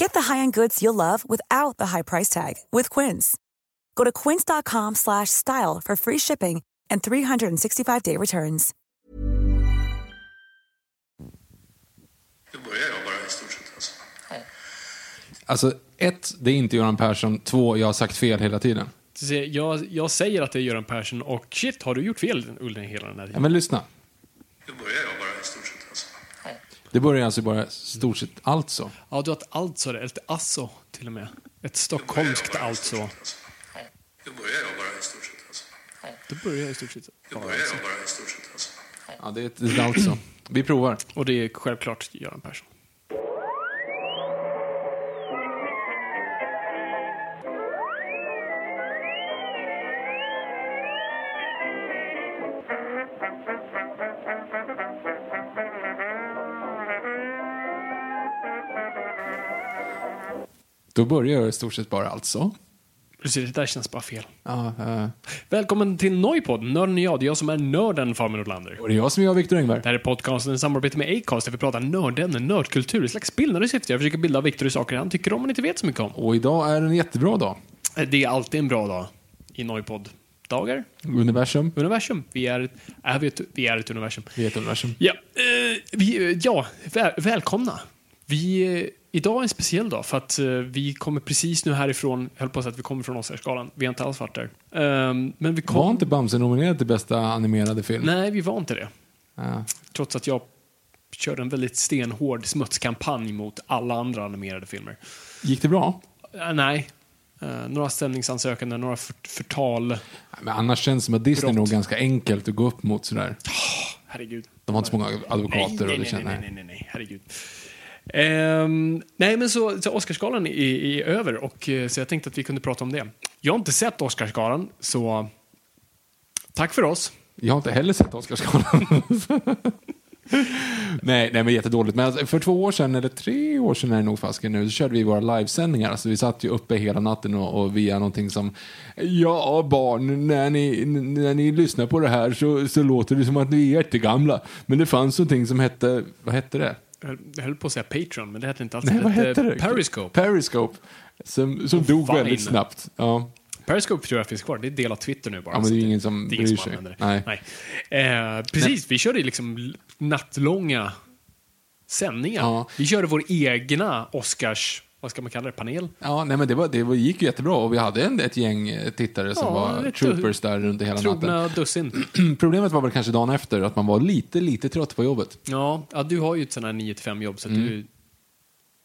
Get the high-end goods you'll love without the high price tag with Quince. Go to quince.com slash style for free shipping and 365-day returns. Det börjar jag bara i stort sett alltså. Alltså, ett, det är inte Göran Persson. Två, jag har sagt fel hela tiden. Jag, jag säger att det är Göran Persson och shit, har du gjort fel under hela den här Ja, tiden? men lyssna. Det börjar jag bara i stort. Det börjar alltså bara stort sett alltså. Ja, du har ett alltså där, ett alltså till och med. Ett stockholmskt alltså. Det börjar jag bara i stort sett alltså. Det börjar i stort sett. Det börjar jag bara i stort sett alltså. Ja, det är ett, ett alltså. Vi provar. Och det är självklart Göran Persson. Då börjar jag i stort sett bara alltså. Precis, det där känns bara fel. Ja, eh, Välkommen till Noipod, Nörden och jag. Det är jag som är nörden Fabian Nordlander. och det är jag som är jag, Viktor Engberg. Det här är podcasten i samarbete med Acast där vi pratar nördämnen, nördkultur, ett slags bildande syfte. Jag försöker bilda Viktor i saker han tycker om men inte vet så mycket om. Och idag är en jättebra dag. Det är alltid en bra dag i Noipod-dagar. Universum. Universum. Vi är, är vi, ett, vi är ett universum. Vi heter universum. Ja, eh, vi, ja väl, välkomna. Vi, eh, idag är en speciell dag för att eh, vi kommer precis nu härifrån, jag höll på att säga att vi kommer från Oscarsgalan, vi har inte alls varit där. Ehm, men vi kom, Var inte Bamse nominerad till bästa animerade film? Nej, vi var inte det. Ja. Trots att jag körde en väldigt stenhård smutskampanj mot alla andra animerade filmer. Gick det bra? Eh, nej. Eh, några stämningsansökanden, några för, förtal. Men annars känns det som att Disney Brott. nog ganska enkelt att gå upp mot sådär. Herregud. De har inte så många advokater nej, nej, nej, nej, nej, nej, herregud. Ehm, nej, men så, så Oscarsgalan är, är över och eh, så jag tänkte att vi kunde prata om det. Jag har inte sett Oscarsgalan, så tack för oss. Jag har inte heller sett Oscarsgalan. nej, nej, men jättedåligt. Men alltså, för två år sedan, eller tre år sedan är det nog fasken nu, så körde vi våra livesändningar. Alltså, vi satt ju uppe hela natten och, och via någonting som, ja barn, när ni, när ni lyssnar på det här så, så låter det som att ni är jättegamla. Men det fanns någonting som hette, vad hette det? Jag höll på att säga Patreon, men det hette inte alls. Nej, vad hette det? Periscope. Periscope. Som, som dog Vine. väldigt snabbt. Ja. Periscope tror jag finns kvar. Det är del av Twitter nu bara. Ja, men det är ingen som det bryr som sig. det. Nej. Nej. Eh, precis, vi körde liksom nattlånga sändningar. Ja. Vi körde vår egna Oscars, vad ska man kalla det, panel. Ja, nej, men det, var, det var, gick ju jättebra och vi hade en, ett gäng eh, tittare som Ja, var troopers där under hela natten. Dussin. Problemet var väl kanske dagen efter att man var lite, lite trött på jobbet. Ja, ja, du har ju ett sånt här 9-5 jobb så Mm. du,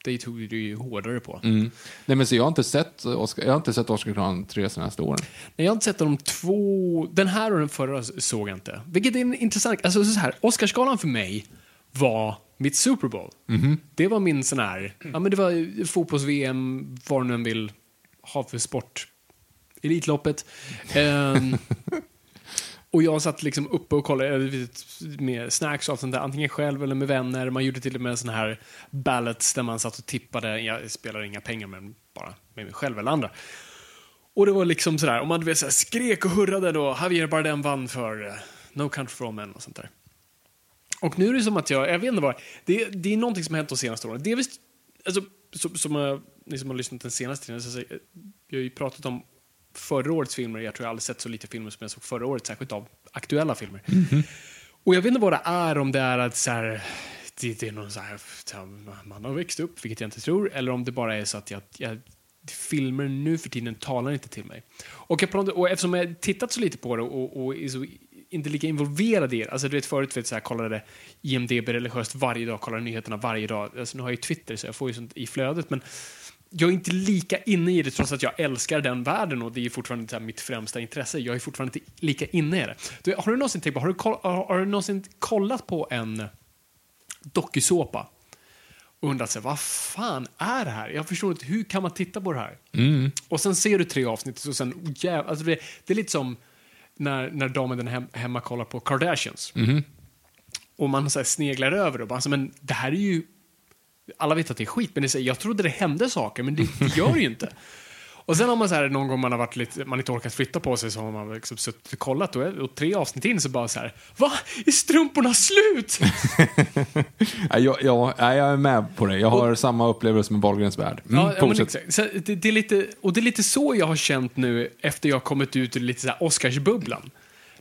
det tog du ju hårdare på. Nej, men så jag har inte sett Oscar, jag har inte sett Oscarsgalan tre senaste åren. Nej, jag har inte sett de två, den här och den förra såg jag inte. Vilket är intressant, alltså så här, Oscarsgalan för mig var mitt Super Bowl. Det var min sån här, ja men det var fotbolls-VM, vad nu än vill ha för sport. Elitloppet. Ehm, och jag satt liksom uppe och kollade med snacks och allt sånt där, antingen själv eller med vänner. Man gjorde till och med sån här ballots där man satt och tippade, jag spelar inga pengar men bara med mig själv eller andra. Och det var liksom sådär, och man vet, såhär, skrek och hurrade då Javier Bardem vann för eh, No Country for All Men och sånt där. Och nu är det som att jag, jag vet inte vad, det, det är någonting som har hänt de senaste åren. Det är visst, alltså, som, som jag, ni som har lyssnat den senaste tiden, så, vi har ju pratat om förra årets filmer, jag tror jag aldrig sett så lite filmer som jag såg förra året, särskilt av aktuella filmer. Och jag vet inte vad det är, om det är att så här, det, det är någon så här, man har växt upp, vilket jag inte tror, eller om det bara är så att jag, jag filmer nu för tiden talar inte till mig. Och, jag och eftersom jag tittat så lite på det och, och är så inte lika involverad i det. Alltså du vet förut, vet, så här, kollade IMDB religiöst varje dag, kollade nyheterna varje dag. Alltså, nu har jag ju Twitter så jag får ju sånt i flödet, men jag är inte lika inne i det trots att jag älskar den världen och det är fortfarande här, mitt främsta intresse. Jag är fortfarande inte lika inne i det. Du, har du någonsin tänkt på, har du, koll, har, har du någonsin kollat på en dokusåpa och undrat sig, vad fan är det här? Jag förstår inte, hur kan man titta på det här? Och sen ser du tre avsnitt och sen, oh, jäv, alltså det, det är lite som när, när damen hem, hemma kollar på Kardashians. Och man så sneglar över och bara, alltså, men det här är ju, alla vet att det är skit, men det här, jag trodde det hände saker, men det, det gör det ju inte. Och sen har man så här, någon gång man har varit lite, man inte orkat flytta på sig så har man liksom suttit och kollat och, och tre avsnitt in så bara så här, va? Är strumporna slut? Ja, ja, jag är med på det. Jag har samma upplevelse med Wahlgrens värld. Mm, Ja, men exakt. Så det, det är lite, och det är lite så jag har känt nu efter jag kommit ut ur lite så här Oscarsbubblan.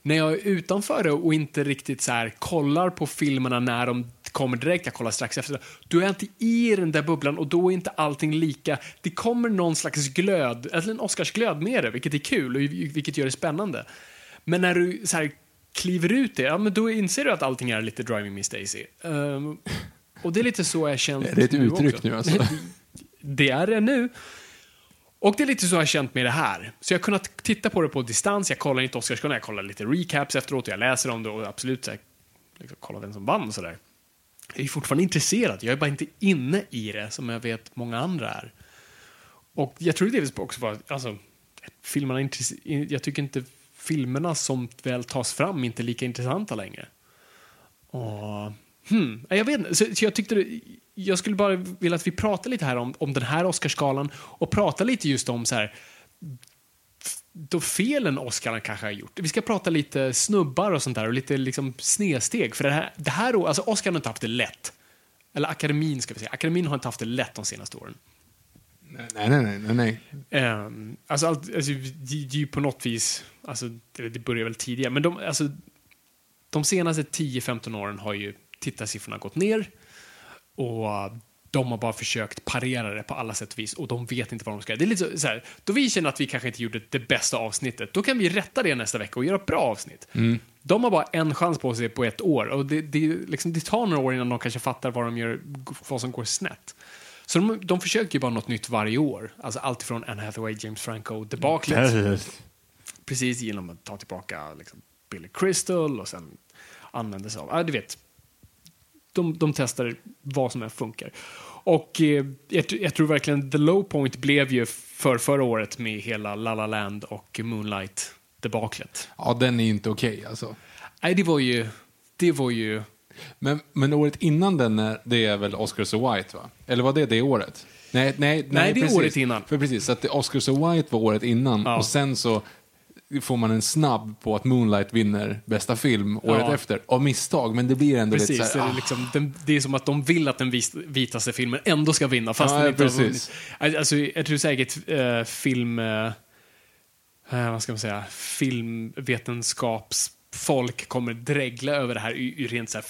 När jag är utanför det och inte riktigt så här kollar på filmerna när de kommer direkt, jag kollar strax efter, då är inte i den där bubblan och då är inte allting lika. Det kommer någon slags glöd, eller en Oscarsglöd med det, vilket är kul och vilket gör det spännande. Men när du så här kliver ut det, ja men då inser du att allting är lite Driving Miss Daisy. Ehm, och det är lite så jag känt Är det ett nu uttryck också. nu alltså? Det är det nu. Och det är lite så jag har känt med det här. Så jag har kunnat titta på det på distans, jag kollar inte Oscarsgalan, jag kollar lite recaps efteråt och jag läser om det och absolut så här, liksom, kolla vem som vann och sådär. Jag är fortfarande intresserad, jag är bara inte inne i det som jag vet många andra är. Och jag tror delvis också var, alltså, filmerna, intress- jag tycker inte filmerna som väl tas fram inte är lika intressanta längre. Och, hmm, jag vet inte, så, så jag tyckte det, jag skulle bara vilja att vi pratar lite här om, om den här Oscarsgalan och pratar lite just om så här då felen Oscarna kanske har gjort. Vi ska prata lite snubbar och sånt där och lite liksom snedsteg. För det här, det här alltså Oscar har inte haft det lätt. Eller akademin ska vi säga. Akademin har inte haft det lätt de senaste åren. Nej, nej, nej. nej, nej. Um, alltså, allt, alltså det, är ju på något vis, alltså det, det börjar väl tidigare, men de, alltså, de senaste 10-15 åren har ju tittarsiffrorna gått ner och de har bara försökt parera det på alla sätt och vis och de vet inte vad de ska göra. Det är lite så, här, då vi känner att vi kanske inte gjorde det bästa avsnittet, då kan vi rätta det nästa vecka och göra ett bra avsnitt. De har bara en chans på sig på ett år och det, det, liksom, det tar några år innan de kanske fattar vad, de gör, vad som går snett. Så de, de försöker ju bara något nytt varje år. Alltså allt från Anne Hathaway, James Franco, debaclet. Precis genom att ta tillbaka liksom, Billy Crystal och sen använder sig av, ja du vet. De, de testar vad som än funkar. Och eh, jag, jag tror verkligen the low point blev ju för förra året med hela La La Land och Moonlight debaclet. Ja, den är inte okej alltså. Nej, det var ju, det var ju, Men, men året innan den, det är väl Oscars och White va? Eller var det det året? Nej, nej, nej, det är precis. året innan. För precis, att Oscars och White var året innan Ja. och sen så får man en snabb på att Moonlight vinner bästa film året Ja. efter. Av misstag, men det blir ändå Precis, lite så är här, det, ah. liksom, den, det är som att de vill att den vis, vitaste filmen ändå ska vinna, fast Ja, den inte precis. har vunnit. Alltså, jag tror säkert eh, film... Eh, eh, vad ska man säga? Filmvetenskapsfolk kommer dregla över det här i, i rent så här,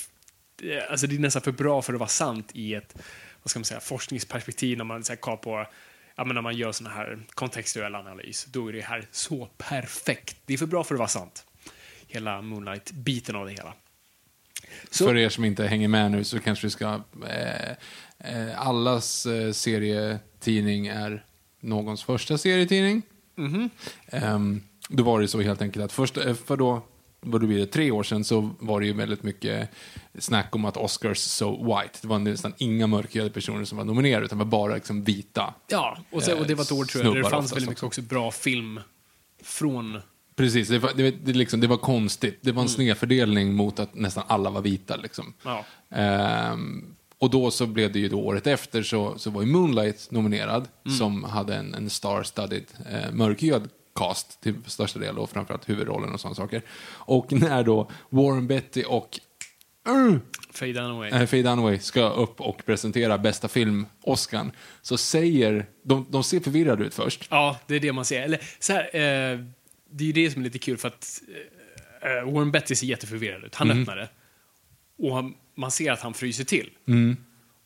eh, Alltså det är nästan för bra för att vara sant i ett vad ska man säga, forskningsperspektiv när man så här, kollar på Ja, men när man gör såna här kontextuell analys, då är det här så perfekt. Det är för bra för att vara sant. Hela Moonlight-biten av det hela. Så- För er som inte hänger med nu så kanske vi ska... Eh, eh, allas eh, serietidning är någons första serietidning. Mhm. Ehm, då var det så helt enkelt att först, eh, för då, vad det blir tre år sedan så var det ju väldigt mycket snack om att Oscars so white. Det var nästan inga mörkhyade personer som var nominerade utan var bara liksom vita. Ja, och, så, och det var ett år tror jag, där det fanns väldigt mycket också bra film från... Precis, det var, det, det, liksom, det var konstigt. Det var en snedfördelning mot att nästan alla var vita. Liksom. Ja. Ehm, och då så blev det ju då året efter så, så var ju Moonlight nominerad som hade en, en star-studded eh, mörkhyad cast till största del och framförallt huvudrollen och sådana saker. Och när då Warren Betty och uh, Faye Dunaway. eh, Faye Dunaway ska upp och presentera bästa film, Oscar, så säger, de, de ser förvirrade ut först. Ja, det är det man ser. Eller så här, eh, det är ju det som är lite kul för att eh, Warren Betty ser jätteförvirrad ut. Han öppnar det och han, man ser att han fryser till.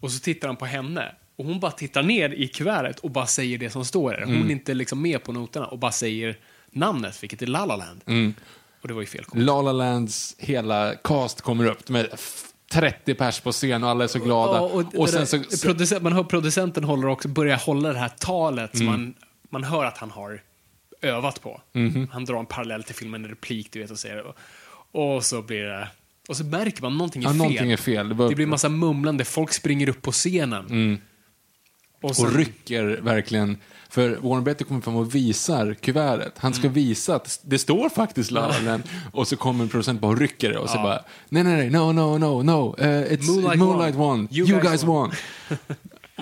Och så tittar han på henne och hon bara tittar ner i kuvertet och bara säger det som står där. Hon är inte liksom med på noterna och bara säger namnet, vilket är La La Land. Och det var ju fel. La La Lands hela cast kommer upp. De f- 30 pers på scen och alla är så glada. Ja, och, och, sen det så, där, producent, man hör producenten håller också, börjar hålla det här talet som man, man hör att han har övat på. Mhm. Han drar en parallell till filmen, en replik, du vet, och säger och, och så blir det... Och så märker man någonting är ja, fel. någonting är fel. Det, var, Det blir massa mumlande, folk springer upp på scenen. Och, sen, och rycker verkligen. För Warren Beatty kommer fram och visar kuvertet. Han Mm. ska visa att det står faktiskt La La Land. Och så kommer en producent bara och rycker det och så Ja. bara nej, nej, nej, no, no, no, no, uh, it's Moonlight Moonlight, won. won. You You, guys guys, won." won.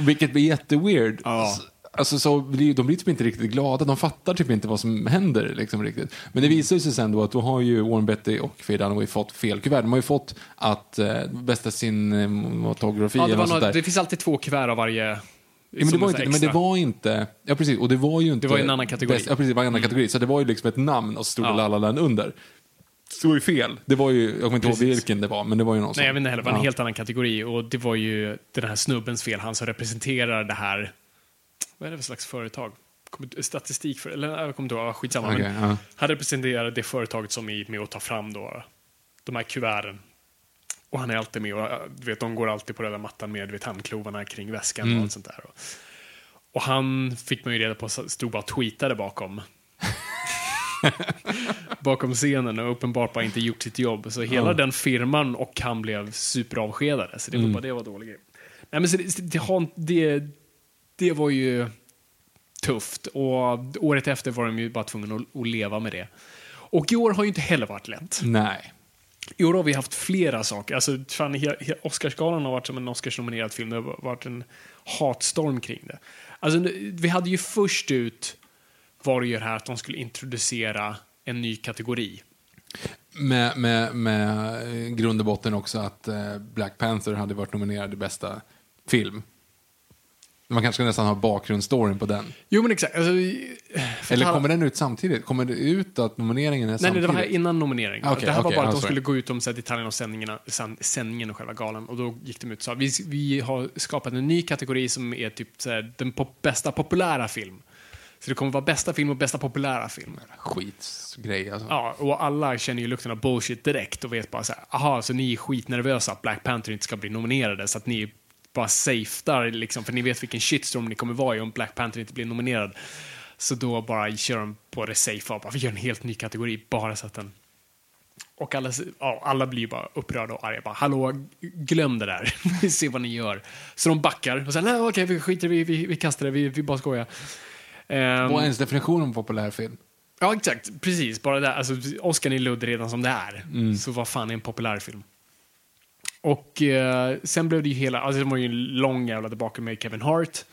Vilket blir jätteweird. Ja. Alltså, så blir, de blir typ inte riktigt glada, de fattar typ inte vad som händer. Liksom, riktigt. Men det visar ju sig sen då att då har ju Warren Beatty och Faye Dunaway fått fel kuvert. De har ju fått att eh, bästa cinematografi ja, det, eller något något, där. det finns alltid två kuvert av varje. Ja, men, det som var inte, men det var inte, ja precis, och det var ju inte... Det var en annan kategori. Bäst, ja precis, det var en annan kategori. Så det var ju liksom ett namn och så stod Ja. La La Land under. Det var ju fel. Det var ju, jag kommer inte ihåg vilken det var, men det var ju någon Nej, jag vet inte heller. Det var en ja. helt annan kategori. Och det var ju den här snubbens fel. Han som representerar det här... Vad är det för slags företag? Statistik för... Eller jag kommer inte ihåg. Skitsamma. Okej, men ja. Han representerar det företaget som är med att ta fram då, de här kuverten. Och han är alltid med. Och, äh, du vet, de går alltid på röda mattan med vet, handklovarna kring väskan Mm. och allt sånt där. Och, och han fick man ju reda på, stod bara och tweetade bakom. bakom scenen och uppenbart bara inte gjort sitt jobb. Så hela Ja. den firman och han blev superavskedade. Så det var bara det var dålig grej. Nej, men så det, det, det, det var ju tufft. Och året efter var de ju bara tvungna att, att leva med det. Och i år har ju inte heller varit lätt. Nej. I år har vi haft flera saker. Alltså, fan, he- he- Oscarsgalan har varit som en Oscarsnominerad film. Det har varit en hatstorm kring det. Alltså, vi hade ju först ut var det ju det här att de skulle introducera en ny kategori. Med, med, med eh, grund och botten också att eh, Black Panther hade varit nominerad i bästa film. Man kanske ska nästan ha bakgrundsstoryn på den. Jo, men exakt. Alltså, Eller kommer den ut samtidigt? Kommer det ut att nomineringen är Nej, nej, det samtidigt? var här innan nominering. Okej, det här var okej, bara att ja, de skulle gå ut om så här, detaljerna och sändningarna, sänd- sändningen och själva galan. Och då gick de ut och sa vi, vi har skapat en ny kategori som är typ så här, den pop, bästa populära film. Så det kommer vara bästa film och bästa populära film. Skitgrej alltså. Ja, och alla känner ju lukten av bullshit direkt och vet bara så här, aha, så ni är skitnervösa att Black Panther inte ska bli nominerade så att ni bara safetar liksom, för ni vet vilken shitstorm ni kommer vara i om Black Panther inte blir nominerad. Så då bara kör de på det safe och bara, vi gör en helt ny kategori bara så att den... Och alla, ja, alla blir bara upprörda och arga. Bara, Hallå, glöm det där. Vi ser vad ni gör. Så de backar och säger, nej okej, vi skiter vi, vi, vi kastar det, vi, vi bara skojar. Ehm, Vad är ens definition av populär film? Ja, exakt. Precis. Bara det. Alltså, Oscar är ludd redan som det är. Så vad fan är en populär film? Och eh, sen blev det ju hela, alltså det var ju en lång jävla debacle med Kevin Hart.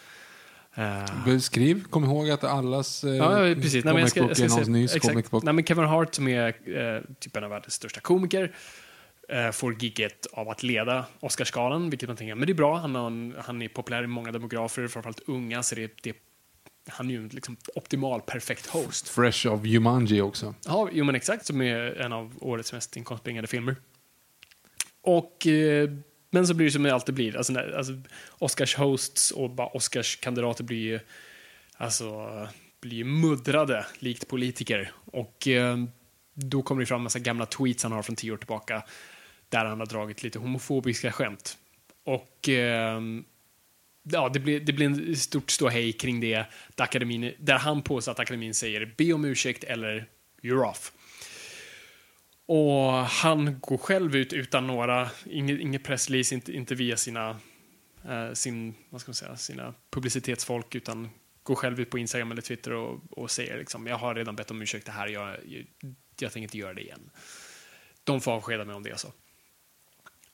Eh, Beskriv, kom ihåg att allas eh, ja, precis. Nej, men jag ska, är någons nys comic book. Nej, men Kevin Hart som är eh, typ en av världens största komiker eh, får gigget av att leda Oscarsgalan, vilket man tänker, men det är bra. Han, en, han är populär i många demografer, framförallt unga, så det, det, han är ju en liksom optimal, perfekt host. Fresh of Jumanji också. Ja, jo men exakt, som är en av årets mest inkomstbringande filmer. Och, eh, men så blir det som det alltid blir. Alltså, när, alltså, Oscars hosts och bara Oscars kandidater blir ju alltså, blir muddrade likt politiker. Och eh, då kommer det fram en massa gamla tweets han har från tio år tillbaka där han har dragit lite homofobiska skämt. Och eh, ja, det blir, det blir en stort ståhej kring det där, akademin, där han påstår att akademin säger be om ursäkt eller you're off. Och han går själv ut utan några, inget, inget pressrelease, inte, inte via sina, eh, sin, vad ska man säga, sina publicitetsfolk, utan går själv ut på Instagram eller Twitter och, och säger liksom, jag har redan bett om ursäkt det här, jag, jag, jag tänker inte göra det igen. De får avskeda mig om det är så.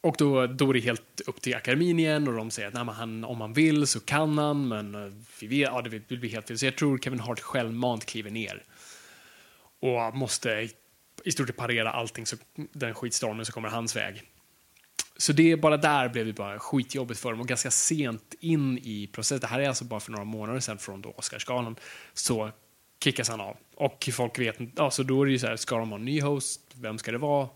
Och då, då är det helt upp till akademin igen och de säger att nej, han, om han vill så kan han, men eh, vi vet, ja, det blir helt fel. Så jag tror Kevin Hart självmant kliver ner och måste i stort sett parera allting, så, den skitstormen som kommer hans väg. Så det bara där blev det bara skitjobbigt för dem och ganska sent in i processen. Det här är alltså bara för några månader sedan från då Oscarsgalan så kickas han av. Och folk vet inte, alltså då är det ju så här, ska de ha en ny host? Vem ska det vara?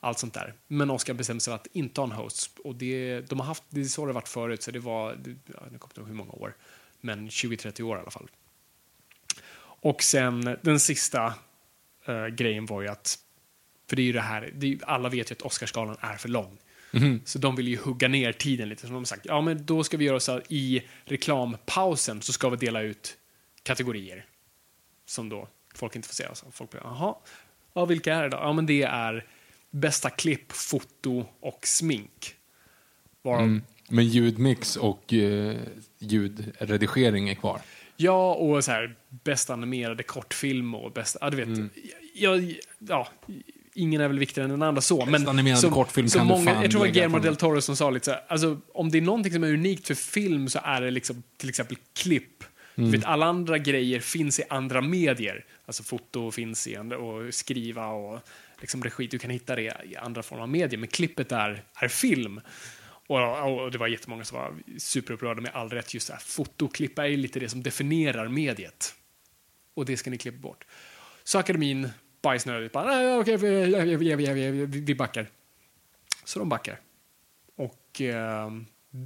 Allt sånt där. Men Oscar bestämde sig för att inte ha en host. Och det, de har haft, det är så det har varit förut, så det var, det, ja, jag kommer inte ihåg hur många år, men 20-30 år i alla fall. Och sen den sista eh, grejen var ju att För det är ju det här, det är, alla vet ju att Oscarsgalan är för lång. Mhm. Så de vill ju hugga ner tiden lite. Så de har sagt, ja men då ska vi göra så här, i reklampausen så ska vi dela ut kategorier. Som då folk inte får se. Så folk blir, jaha, ja vilka är det då? Ja men det är bästa klipp, foto och smink. Varav Mm. Men ljudmix och eh, ljudredigering är kvar. Ja, och så här, bästa animerade kortfilm och bästa, ja du vet, Mm. jag, ja, ingen är väl viktigare än den andra så. Men animerad som, kortfilm som kan du många, fan Jag tror det var Guillermo del Toro som sa lite så här, alltså om det är någonting som är unikt för film så är det liksom till exempel klipp. Mm. Du vet, alla andra grejer finns i andra medier. Alltså foto finns i andra, och skriva och liksom regi, du kan hitta det i andra former av medier. Men klippet är, är film. Och, och det var jättemånga som var superupprörda med all rätt. Just det här, fotoklipp är ju lite det som definierar mediet. Och det ska ni klippa bort. Så akademin bajsnödigt bara, "Nej, okej, vi, vi, vi, vi, vi, vi backar. Så de backar. Och eh,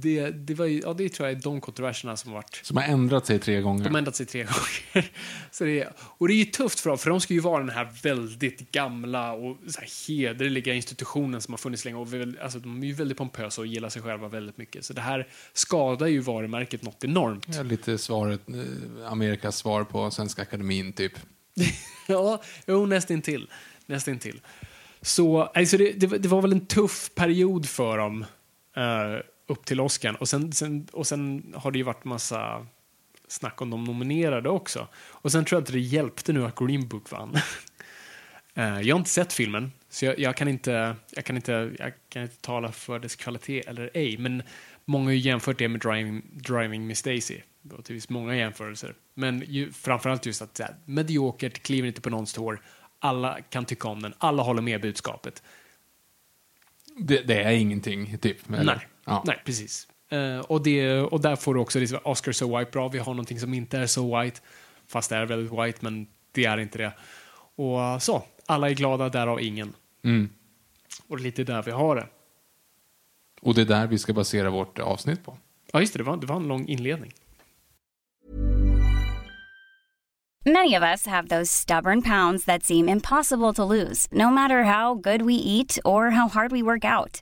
det, det, var ju, ja, det tror jag är de kontroverserna som har varit Som har ändrat sig tre gånger. de har ändrat sig tre gånger. Så det är, och det är ju tufft för dem, för de ska ju vara den här väldigt gamla och så här hederliga institutionen som har funnits länge. Och väl, alltså, de är ju väldigt pompösa och gillar sig själva väldigt mycket. Så det här skadar ju varumärket något enormt. Ja, lite svaret, eh, Amerikas svar på Svenska Akademin, typ. Ja, jo, nästintill. nästintill. Så alltså det, det, var- det var väl en tuff period för dem eh, upp till Oscar. Och sen, sen, och sen har det ju varit massa snack om de nominerade också. Och sen tror jag att det hjälpte nu att Green Book vann. Eh, jag har inte sett filmen, så jag, jag, kan inte, jag, kan inte, jag kan inte tala för dess kvalitet eller ej. Men många har ju jämfört det med Driving, driving Miss Daisy. Och det finns många jämförelser. Men ju, framförallt just att så här, mediokert, kliver inte på någons tår. Alla kan tycka om den, alla håller med budskapet. Det, det är ingenting, typ. eller? Nej, Ja. nej precis. Eh, och, det, och där får du också liksom, Oscar so white, bra, vi har någonting som inte är so white. Fast det är väldigt white, men det är inte det. Och så, alla är glada, därav ingen. Mm. Och det är lite där vi har det. Och det är där vi ska basera vårt avsnitt på. Ja, just det, det var, det var en lång inledning. Many of us have those stubborn pounds that seem impossible to lose, no matter how good we eat or how hard we work out.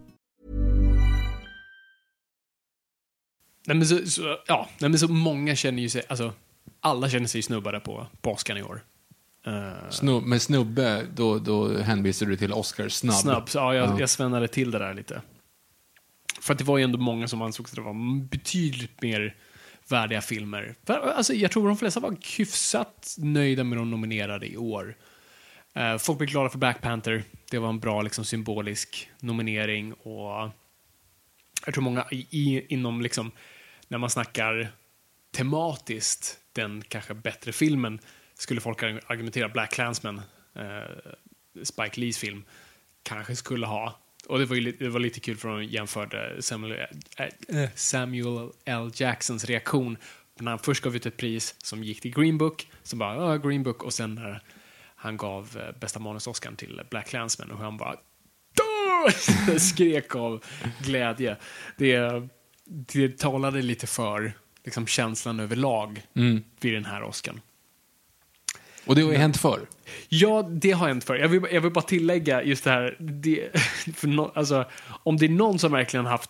Nej, men så, så, ja, nej, men så många känner ju sig, alltså alla känner sig snubbade på, på Oscar i år. Eh, Snub, med snubbe, då, då hänvisar du till Oscar Snabb. Snabb, ja, jag, Ja. jag svennade till det där lite. För att det var ju ändå många som ansåg att det var betydligt mer värdiga filmer. För, alltså, jag tror de flesta var hyfsat nöjda med de nominerade i år. Eh, folk blev glada för Black Panther. Det var en bra liksom, symbolisk nominering. och Jag tror många i, inom, liksom, när man snackar tematiskt, den kanske bättre filmen, skulle folk argumentera Black Clansman, eh, Spike Lees film, kanske skulle ha. Och det var, ju, det var lite kul för de jämförde Samuel, äh, Samuel L. Jacksons reaktion när han först gav ut ett pris som gick till Green Book, som bara ja, Green Book, och sen när han gav eh, bästa manus till Black Clansman och han bara skrek av glädje. Det, det talade lite för liksom, känslan överlag Mm. vid den här Oscarn. Och det har ju hänt förr. Ja, det har hänt för. Jag vill, jag vill bara tillägga just det här. Det, no, alltså, om det är någon som verkligen haft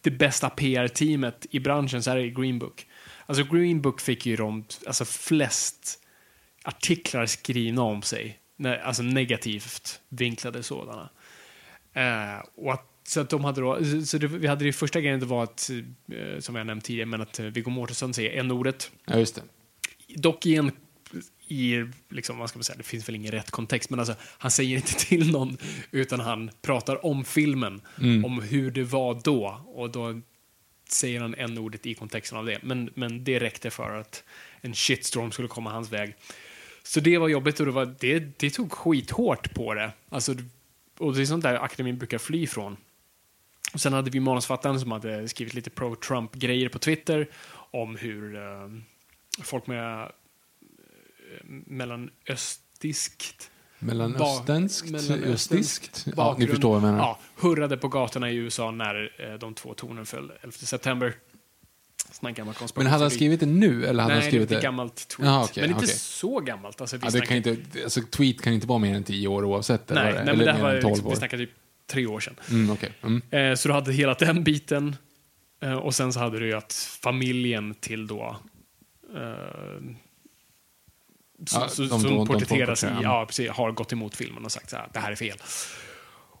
det bästa PR-teamet i branschen så är det Green Book. Alltså Green Book fick ju de alltså, flest artiklar skrivna om sig. Alltså negativt vinklade sådana. Eh, och att, så att de hade då, så- det, vi hade det första grejen det var att, eh, som jag nämnt tidigare, men att eh, Viggo Mortensen säger n-ordet Ja, just det. dock i en i, liksom, vad ska man säga, det finns väl ingen rätt kontext, men alltså, han säger inte till någon, utan han pratar om filmen, om hur det var då, och då säger han en ordet i kontexten av det. Men, men det räckte för att en shitstorm skulle komma hans väg. Så det var jobbigt och det, var, det, det tog skithårt på det. Alltså, och det är sånt där akademin brukar fly från. Och sen hade vi manusfattaren som hade skrivit lite pro-Trump-grejer på Twitter om hur eh, folk med eh, mellanöstiskt Mellanösternskt, mellanösternskt. Ja, ni förstår vad jag menar. Ja, hurrade på gatorna i USA när eh, de två tornen föll 11 september. Men hade han skrivit det nu eller hade Nej, han skrivit det är ett gammalt tweet. Jaha, okej, men inte okej. så gammalt. Alltså, vi Ja, snackar- kan inte, alltså, tweet kan inte vara mer än 10 år oavsett. nej, eller, nej, eller men det här var, än 12 liksom, vi snackar typ tre år sedan. Mm, okej. mm. Eh, så du hade hela den biten. Eh, och sen så hade du ju att familjen till då eh, så, Ja, så, de- de- som de porträtteras i, ja, precis, har gått emot filmen och sagt så här, det här är fel.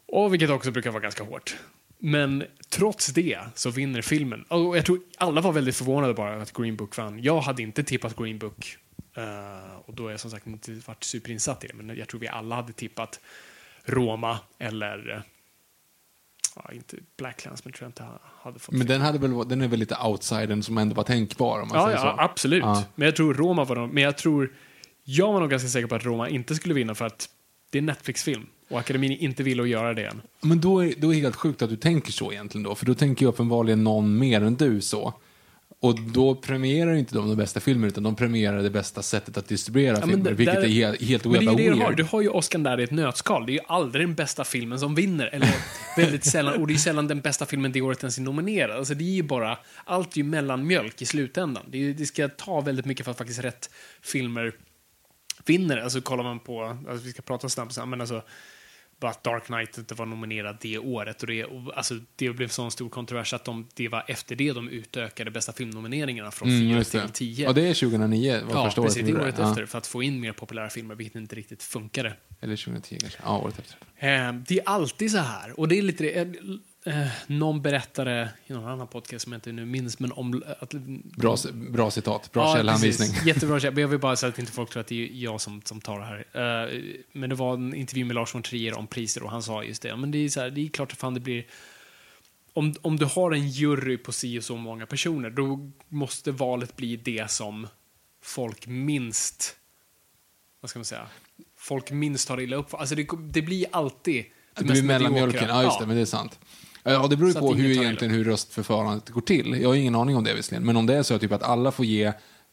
Och vilket också brukar vara ganska hårt. Men trots det så vinner filmen. Och jag tror alla var väldigt förvånade bara att Green Book vann. Jag hade inte tippat Green Book. eh, och då är jag som sagt inte varit superinsatt i det. Men jag tror vi alla hade tippat Roma eller Ja, inte Black Clansman tror jag inte hade fått. Men den, hade väl, den är väl lite outsidern som ändå var tänkbar om man ja, säger ja, så. absolut. Ja. Men jag tror Roma var de, Men jag tror... Jag var nog ganska säker på att Roma inte skulle vinna för att det är en Netflix-film. Och akademin inte ville att göra det än. Men då är, då är det helt sjukt att du tänker så egentligen då. För då tänker ju uppenbarligen någon mer än du så. Och då premierar inte de de bästa filmerna utan de premierar det bästa sättet att distribuera men filmer. vilket är helt, helt Men det är det du har. Du har ju Oscar där i ett nötskal. Det är ju aldrig den bästa filmen som vinner. Eller väldigt sällan. Och det är ju sällan den bästa filmen det året ens är nominerad. Alltså det är ju bara... Allt är ju mellanmjölk i slutändan. Det, är, det ska ta väldigt mycket för att faktiskt rätt filmer vinner. Alltså kollar man på... Alltså vi ska prata snabbt sen, men alltså... Bara att Dark Knight inte var nominerad det året. Och det, och, alltså, det blev sån stor kontrovers att de, det var efter det de utökade bästa filmnomineringarna från Mm, 4 just det. till 10. Ja, det är 2009, vad Ja, förstår precis. jag. Det året Ja. efter för att få in mer populära filmer, vilket inte riktigt funkade. Eller 2010 kanske. Ja, året efter. Eh, det är alltid så här. Och det är lite. Eh, någon berättade i någon annan podcast som jag inte nu minns, men om att... Bra, bra citat, bra Ja, källhänvisning. precis. Jättebra källa. Jag vill bara säga att inte folk tror att det är jag som, som tar det här. Eh, men det var en intervju med Lars von Trier om priser och han sa just det. Men det är, så här, det är klart att fan det blir... Om, om du har en jury på si och så många personer, då måste valet bli det som folk minst... Vad ska man säga? Folk minst tar illa upp. Alltså det, det blir alltid det Det blir mellanmjölken, ja just det, men det är sant. Ja, det beror ju på hur egentligen hur röstförfarandet går till. Jag har ingen aning om det visserligen. Men om det är så typ att alla får ge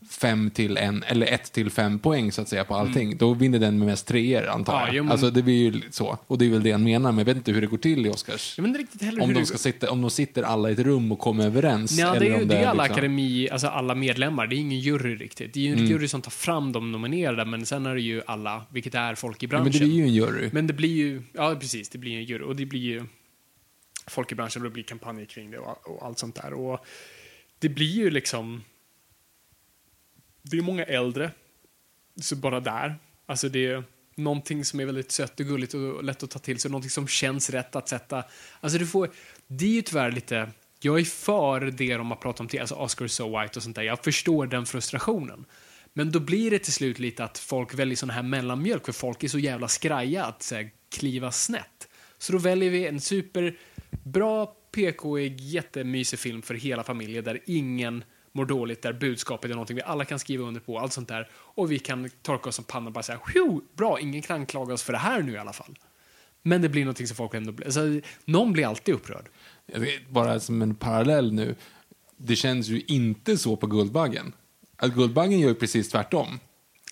fem till en, eller ett till fem poäng så att säga på allting, då vinner den med mest treor antar Mm. Ja, jag. jo, men- Alltså det blir ju så. Och det är väl det han menar, men jag vet inte hur det går till i Oscars. Heller Om de, det- ska sitta, om de sitter alla i ett rum och kommer överens. Ja, det är ju det är alla liksom- akademi, alltså alla medlemmar. Det är ingen jury riktigt. Det är ju en Mm. jury som tar fram de nominerade, men sen är det ju alla, vilket är folk i Ja, branschen. men det blir ju en jury. Men det blir ju, ja precis, det blir en jury. Och det blir ju folk i branschen och det blir kampanjer kring det och, och allt sånt där. Och det blir ju liksom, det är många äldre, så bara där. Alltså det är någonting som är väldigt sött och gulligt och lätt att ta till sig, någonting som känns rätt att sätta. Alltså du får, det är ju tyvärr lite, jag är för det de har pratat om till, alltså Oscar so white och sånt där. Jag förstår den frustrationen. Men då blir det till slut lite att folk väljer sån här mellanmjölk för folk är så jävla skraja att så här, kliva snett. Så då väljer vi en super Bra, PK-ig, jättemysig film för hela familjen där ingen mår dåligt, där budskapet är någonting vi alla kan skriva under på, allt sånt där. Och vi kan torka oss om pannan och bara säga bra, ingen kan anklaga oss för det här nu i alla fall. Men det blir någonting som folk ändå blir, alltså, någon blir alltid upprörd. Jag vet, Bara som en parallell nu. Det känns ju inte så på Guldbaggen. Att Guldbaggen gör ju precis tvärtom.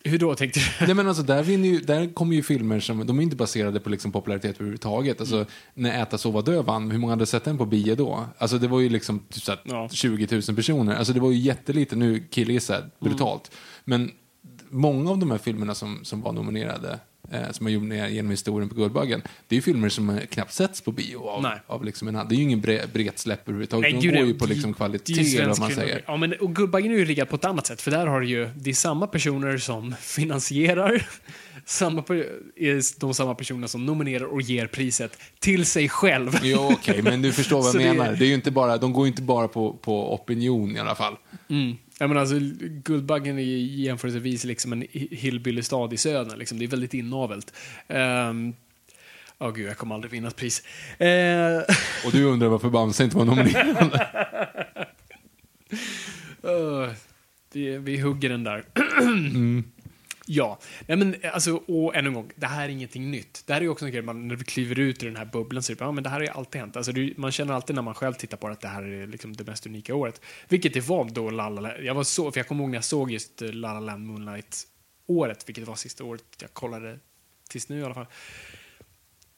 Hur då tänkte du? Nej men alltså där, ju, där kommer ju filmer som, de är inte baserade på liksom popularitet överhuvudtaget. Alltså när Äta, Sova, Dö vann, hur många hade sett den på bio då? Alltså det var ju liksom typ så här Ja. 20 000 personer. Alltså det var ju jättelite, nu killgissar jag brutalt. Men många av de här filmerna som, som var nominerade, eh, som har gjort genom historien på Guldbaggen, det är ju filmer som eh, knappt setts på bio av, Nej. av liksom en Det är ju ingen bre, bret släpp överhuvudtaget. Nej, de går ju på liksom kvalitet, man säger. Ja, men, och Guldbaggen är ju riggad på ett annat sätt, för där har du ju, det är samma personer som finansierar, samma, är de samma personer som nominerar och ger priset till sig själv. Jo, okej, men du förstår vad jag det- menar. Det är ju inte bara, de går ju inte bara på, på opinion i alla fall. Mm. Ja, men alltså, Guldbaggen är ju jämförelsevis liksom en hi- hillbilly-stad i södern. Liksom. Det är väldigt inavelt. Ehm, Åh gud, jag kommer aldrig vinna ett pris. Uh, Och du undrar varför Bamse inte var nominerad. Uh, vi, vi hugger den där. Ja, nej men alltså, och än en gång, det här är ingenting nytt. Det här är också en grej, man, när vi kliver ut ur den här bubblan så är det ja men det här har ju alltid hänt. Alltså, det, man känner alltid när man själv tittar på det att det här är liksom det mest unika året. Vilket det var då La La Land. Jag var så, för jag kommer ihåg när jag såg just eh, La La Land Moonlight-året, vilket var sista året jag kollade tills nu i alla fall.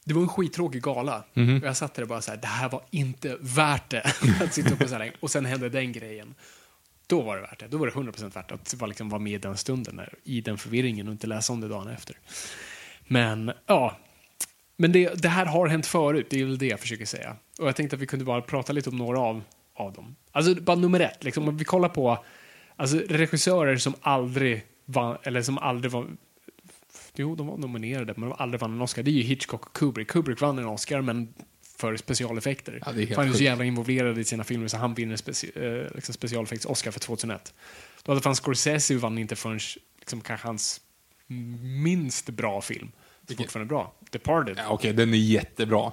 Det var en skittråkig gala. Och jag satt där och bara så här, det här var inte värt det. att sitta uppe så här länge. Och sen hände den grejen. Då var det värt det. Då var det 100% värt att vara, liksom, vara med i den stunden, där, i den förvirringen och inte läsa om det dagen efter. Men, ja. Men det, det här har hänt förut, det är väl det jag försöker säga. Och jag tänkte att vi kunde bara prata lite om några av, av dem. Alltså, bara nummer ett, liksom, om vi kollar på alltså, regissörer som aldrig vann, eller som aldrig var Jo, de var nominerade, men de aldrig vann en Oscar. Det är ju Hitchcock och Kubrick. Kubrick vann en Oscar, men för specialeffekter. Ja, det är han är så jävla involverad i sina filmer så han vinner speci- eh, liksom specialeffekts-Oscar för 2001. Då hade fan Scorsese vann inte förrän liksom, kanske hans minst bra film. Är fortfarande bra. Departed. Ja, Okej, den är jättebra.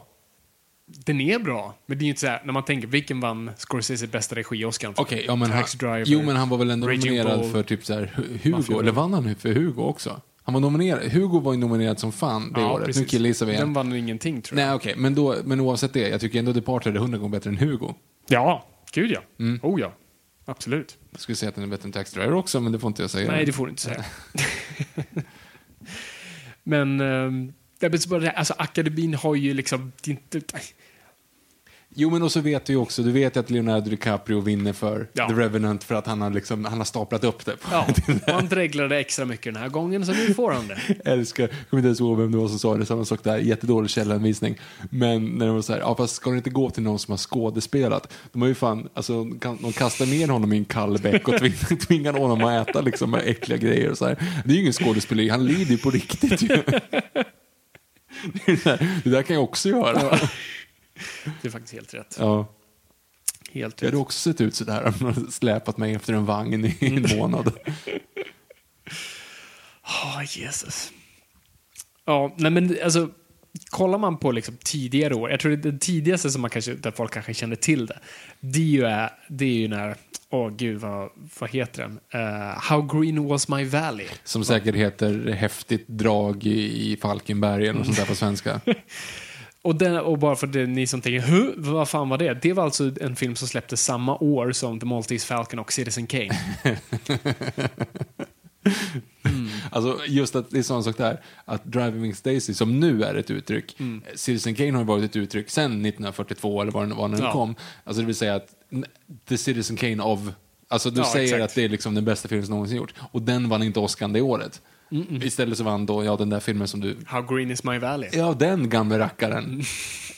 Den är bra, men det är ju inte så här, när man tänker vilken vann Scorsese bästa regi-Oscar? Okej, ja, men han, Driver. jo men han var väl ändå nominerad för typ så här Hu- Hugo, eller vann han för Hugo också? Han var nominerad, Hugo var ju nominerad som fan det året. Nu killgissar vi Den vann ingenting, tror jag. Nej okej, men, då, men oavsett det, jag tycker ändå Departed är hundra gånger bättre än Hugo. Ja, gud ja. Mm. Oh ja. Absolut. Jag skulle säga att den är bättre än Taxi Driver också, men det får inte jag säga. Nej, det får du inte säga. men, här, alltså akademin har ju liksom det är inte... Jo, men och så vet du ju också, du vet ju att Leonardo DiCaprio vinner för Ja. The Revenant för att han har, liksom, han har staplat upp det. Ja, han dreglade extra mycket den här gången, så nu får han det. Älskar, jag kommer inte ens ihåg vem det var som sa det, samma sak där, jättedålig källanvisning. Men när de var så här, ja fast ska det inte gå till någon som har skådespelat? De har ju fan, alltså kan, de kastar ner honom i en kall bäck och tvingar, tvingar honom att äta liksom med äckliga grejer och så här. Det är ju ingen skådespeleri, han lider ju på riktigt ju. Det, är så här, det där kan jag också göra. Det är faktiskt helt rätt. Ja. Helt Jag hade också sett ut sådär om hade släpat mig efter en vagn i en månad. Åh, Jesus. Ja, nej men alltså, kollar man på liksom tidigare år, jag tror det den tidigaste som man kanske, där folk kanske känner till det, det är ju, är- det är ju när, åh gud, vad, vad heter den? Eh, How Green Was My Valley. Som säkert heter Häftigt drag i i Falkenberg eller något sånt där på svenska. Och, den, och bara för det, ni som tänker, Hö, vad fan var det? Det var alltså en film som släpptes samma år som The Maltese Falcon och Citizen Kane. Alltså just att det är sån sak där, att Driving Miss Daisy som nu är ett uttryck, Mm. Citizen Kane har ju varit ett uttryck sedan 1942 eller vad den, vad den Ja. kom. Alltså det vill säga att The Citizen Kane of, alltså du Ja, säger exakt. att det är liksom den bästa filmen som någonsin gjort. Och den vann inte Oscar det året. Istället så vann då, ja den där filmen som du, How Green Is My Valley. ja den gamla rackaren. Mm.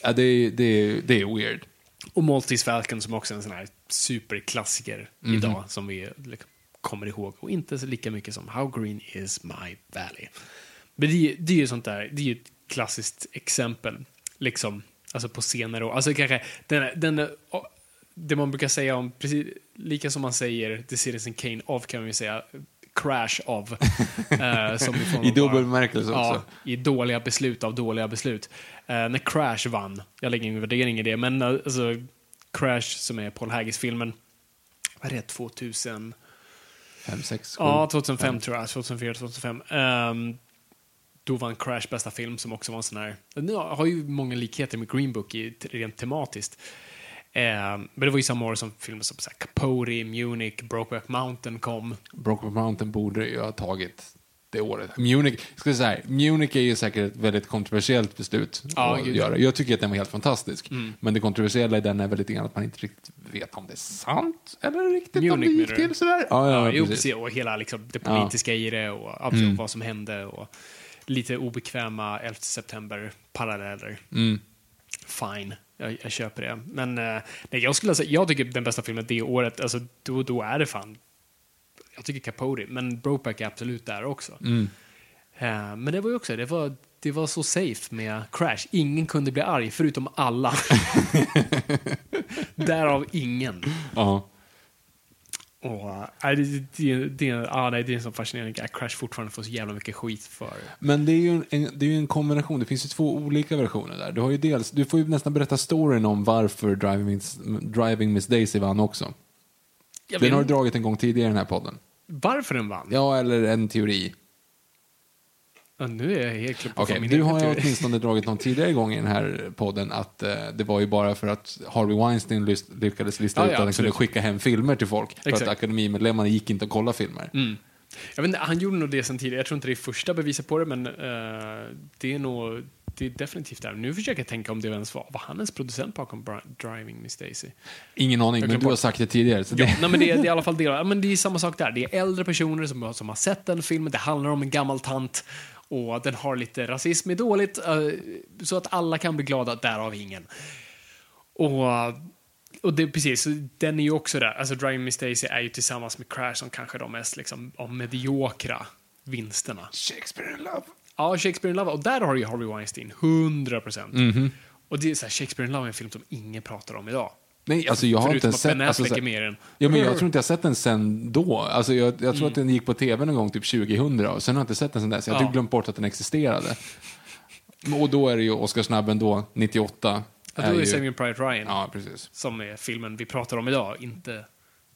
Ja, det, är- det, är- det är weird. Och Maltese Falcon som också är en sån här superklassiker Mhm. idag som vi liksom kommer ihåg. Och inte så lika mycket som How Green Is My Valley. Men det, är- det är ju sånt där, det är ju ett klassiskt exempel. Liksom, alltså på senare år. Alltså kanske den, den, det man brukar säga om, precis lika som man säger The Citizen Kane av kan man ju säga Crash av. eh, som i dubbel bemärkelse Ja, också. i dåliga beslut av dåliga beslut. Eh, när Crash vann, jag lägger ingen värdering i det, men eh, alltså, Crash som är Paul Haggis-filmen, vad är det, 2000? Fem, sex, sju. Ja, 2005 tror jag, 2004, 2005. Ehm, då vann Crash bästa film som också var en sån här, den har ju många likheter med Green Book i, rent tematiskt. Ehm, men det var ju samma år som filmer som så här, Capote, Munich, Brokeback Mountain kom. Brokeback Mountain borde ju ha tagit det året. Munich, ska säga, Munich är ju säkert ett väldigt kontroversiellt beslut Ja, att gud, ja. göra. Jag tycker att den var helt fantastisk. Men det kontroversiella i den är väl lite grann att man inte riktigt vet om det är sant eller riktigt om det Munich, gick till sådär. Ja, Ja, ja, precis. precis. Och hela liksom, det politiska i det och absolut vad som hände och lite obekväma 11 september-paralleller. Fine, jag, jag köper det. Men eh, nej, jag skulle säga, jag tycker den bästa filmen det året, alltså då, då är det fan, jag tycker Capote, men Brokeback är absolut där också. Eh, men det var ju också, det var, det var så safe med Crash. Ingen kunde bli arg, förutom alla. Därav ingen. Ja. Och, äh, det, det, det, ja, nej, det är en sån fascinerande grej. Crash fortfarande får så jävla mycket skit för. Men det är, ju en, det är en kombination. Det finns ju två olika versioner där. Du, har ju dels, du får ju nästan berätta storyn om varför Driving Miss, Driving Miss Daisy vann också. Jag Den har du dragit en gång tidigare i den här podden. varför den vann. Ja, eller en teori. Ja, nu är jag helt min du egen har ju teori. åtminstone dragit någon tidigare gång i den här podden att eh, det var ju bara för att Harvey Weinstein lys- lyckades lista Ja, ut ja, att han kunde skicka hem filmer till folk. För Exakt. att akademimedlemmarna gick inte att kolla filmer. Jag vet inte, han gjorde nog det sen tidigare. Jag tror inte det är första beviset på det, men eh, det är nog det är definitivt där. Nu försöker jag tänka om det ens var, var han ens producent bakom Driving Miss Daisy? Ingen aning, Jag men du har sagt det tidigare. Ja, det, nej, men det, är, det är i alla fall det. Ja, men det är samma sak där. Det är äldre personer som, som har sett den filmen. Det handlar om en gammal tant och den har lite rasism är dåligt eh, så att alla kan bli glada, därav ingen. Och, och det, precis, den är ju också där. Alltså Driving Miss Daisy är ju tillsammans med Crash som kanske de mest liksom, av mediokra vinsterna. Shakespeare in Love. Ja, Shakespeare in Love. Och där har du ju Harvey Weinstein, 100 procent. Mhm. Och det är så här, Shakespeare in Love är en film som ingen pratar om idag. Nej, alltså jag har Förutom inte att sett... Alltså, så-. Ja, men jag tror inte jag sett den sen då. Alltså, jag, jag tror att den gick på tv någon gång typ 2000 och sen har jag inte sett den sen dess. Jag har Ja. typ glömt bort att den existerade. Och då är det ju Oscarsnabben då, 98. Ja, då är ju- det Saving Private Ryan. Ja, precis. som är filmen vi pratar om idag, inte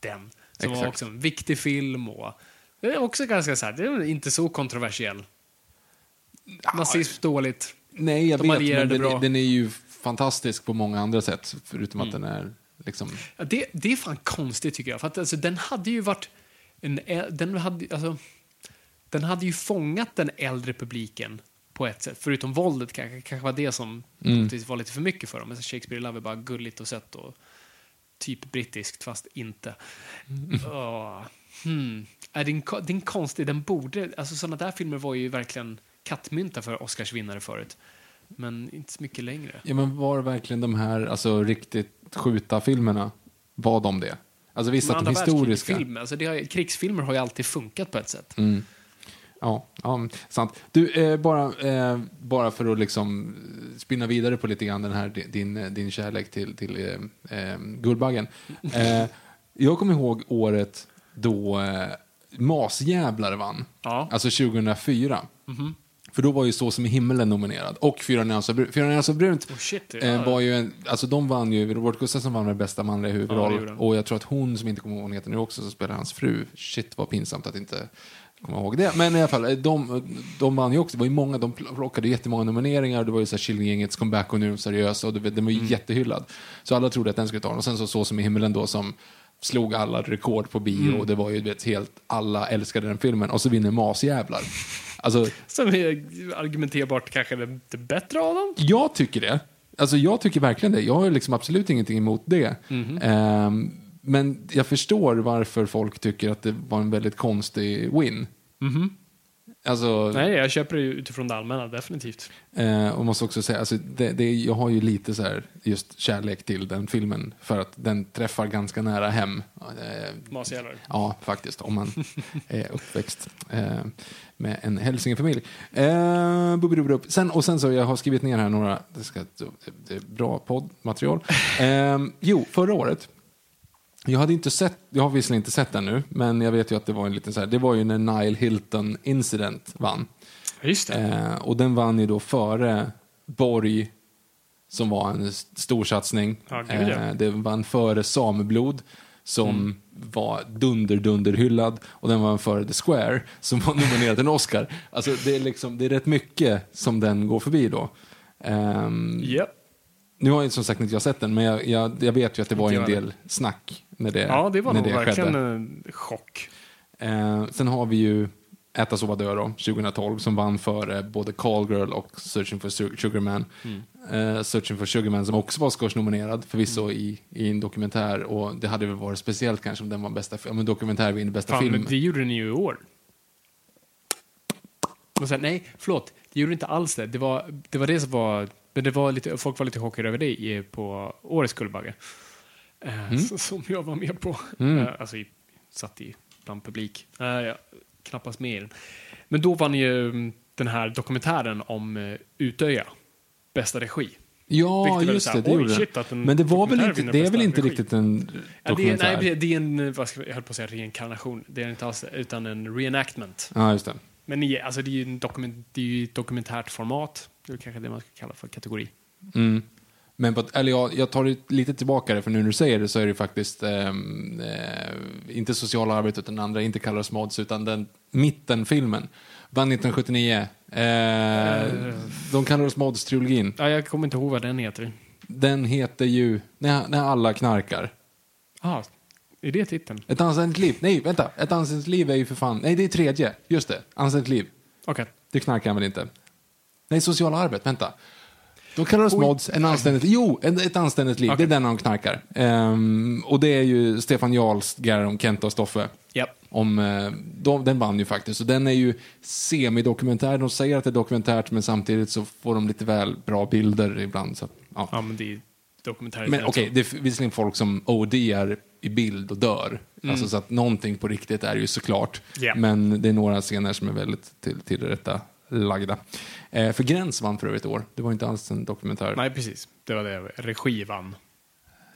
den. Som var Exakt. också en viktig film och det är också ganska så här, det är inte så kontroversiell. Nazism dåligt. Nej, jag De vet, men den, den är ju fantastisk på många andra sätt. Förutom att den är liksom... Ja, det, det är fan konstigt tycker jag, för att alltså, den hade ju varit en, den hade, alltså, den hade ju fångat den äldre publiken på ett sätt, förutom våldet kanske, kanske var det som mm. var lite för mycket för dem. Men Shakespeare in Love är bara gulligt och sött och typ brittiskt, fast inte. Hmm. Är det, en, ko- det är en konstig, den borde, alltså sådana där filmer var ju verkligen kattmynta för Oscarsvinnare förut. Men inte så mycket längre. Ja, men var verkligen de här alltså, riktigt skjuta filmerna var de det? Alltså visst Men att de historiska... världskrigsfilmer, alltså det har, krigsfilmer har ju alltid funkat på ett sätt. Ja, ja, sant. Du, eh, bara, eh, bara för att liksom spinna vidare på lite grann den här din, din kärlek till, till eh, eh, Guldbaggen. Eh, jag kommer ihåg året då eh, Masjävlar vann. Ja. Alltså 2004. För då var ju Så som i himmelen nominerad. Och Fyra nyanser brunt. Fyra nyanser brunt Oh, shit, ja. eh, var ju en, alltså de vann ju, Robert Gustafsson vann med bästa manliga Ja, det huvudroll. gjorde han. och jag tror att hon, som inte kommer ihåg vad hon heter nu också, som spelar hans fru. Shit vad pinsamt att inte komma ihåg det. Men i alla fall, eh, de, de vann ju också. Det var ju många, de plockade jättemånga nomineringar. Det var ju så Killinggängets comeback och nu är de seriösa. Och den var ju jättehyllad. Så alla trodde att den skulle ta den. Och sen så Så som i himmelen då som slog alla rekord på bio. Och det var ju du vet, helt, alla älskade den filmen. Och så vinner Masjävlar. Alltså, Som är argumenterbart kanske det, bättre av dem. jag tycker det. Alltså jag tycker verkligen det. Jag har liksom absolut ingenting emot det. Ehm, men jag förstår varför folk tycker att det var en väldigt konstig win. Alltså, Nej, jag köper det utifrån det allmänna, definitivt. eh, och måste också säga, alltså, det, det, jag har ju lite så här just kärlek till den filmen. För att den träffar ganska nära hem. Eh, Masjävlar. Ja, faktiskt. Om man är uppväxt eh, med en hälsingefamilj. Eh, sen, och sen så, jag har skrivit ner här några, det, ska, det är bra poddmaterial. Eh, jo, förra året, jag hade inte sett, jag har visserligen inte sett den nu, men jag vet ju att det var en liten så här, det var ju när Nile Hilton Incident vann. Just. Eh, och den vann ju då före Borg, som var en s- stor satsning. Ja, gud, ja. Eh, det vann före Sameblod, som var dunder-dunder-hyllad. Och den vann före The Square, som var nominerad till en Oscar. Alltså, det, är liksom, det är rätt mycket som den går förbi då. Ehm, Ja. Nu har jag som sagt inte jag sett den, men jag, jag, jag vet ju att det var en del snack när det, ja, det var nog det verkligen skedde. en chock. Eh, sen har vi ju Äta, sova, dö då, 2012, som vann för eh, både Call Girl och Searching for Su- Sugar Man. Eh, Searching for Sugar Man som också var Oscars-nominerad, förvisso i, i en dokumentär. Och det hade väl varit speciellt kanske om den var bästa, fi- om en dokumentär vinner bästa Fan, film. men det gjorde ni ju i år. Och sen, nej, förlåt. Det gjorde inte alls det. Det var det, var det som var... Men det var lite, folk var lite chockade över det på årets Guldbagge. Eh, Mm. Som jag var med på. Eh, alltså, i, satt i bland publik. Eh, ja, knappast med i den. Men då vann ju mm, den här dokumentären om Utöja. Bästa regi. Ja, just det, det gjorde shit, Men det var väl dokumentär inte, det är väl inte regi. riktigt en Ja, det är, dokumentär? nej, det är en, vad ska, jag höll på att säga reinkarnation. Det är inte alls, utan en reenactment. Ja, just det. Men alltså, det är ju en dokument, det är ju ett dokumentärt format. Det är kanske det man ska kalla för kategori. Mm. Men på, eller jag, jag tar det lite tillbaka det, för nu när du säger det så är det faktiskt ehm, eh, inte sociala arbetet utan andra, inte Colors Mods, utan den mittenfilmen. Vann 1979. Eh, de kallar oss Mods-trilogin. Ja, jag kommer inte ihåg vad den heter. Den heter ju När, när alla knarkar. Ah, är det titeln? Ett anständigt liv. Nej, vänta. Ett anständigt liv är ju för fan... Nej, det är tredje. Just det. Anständigt liv. Okej. Det knarkar han väl inte? Nej, sociala arbet. Vänta. De kallar oss mods, en anständigt, jo, ett anständigt liv. Okej. Det är den de knarkar. Ehm, och det är ju Stefan Jarls Gerhard om Kenta och Stoffe. Japp. Om, eh, de, den vann ju faktiskt. Och den är ju semidokumentär. De säger att det är dokumentärt, men samtidigt så får de lite väl bra bilder ibland. Så, ja. Ja, men det är dokumentärer. Men okej, det är visserligen folk som ODar i bild och dör. Alltså, så att någonting på riktigt är ju såklart. Ja. Men det är några scener som är väldigt till, till rätta lagda. Eh, för Gräns vann för övrigt år. Det var inte alls en dokumentär. Nej, precis. Det var det. Regi vann.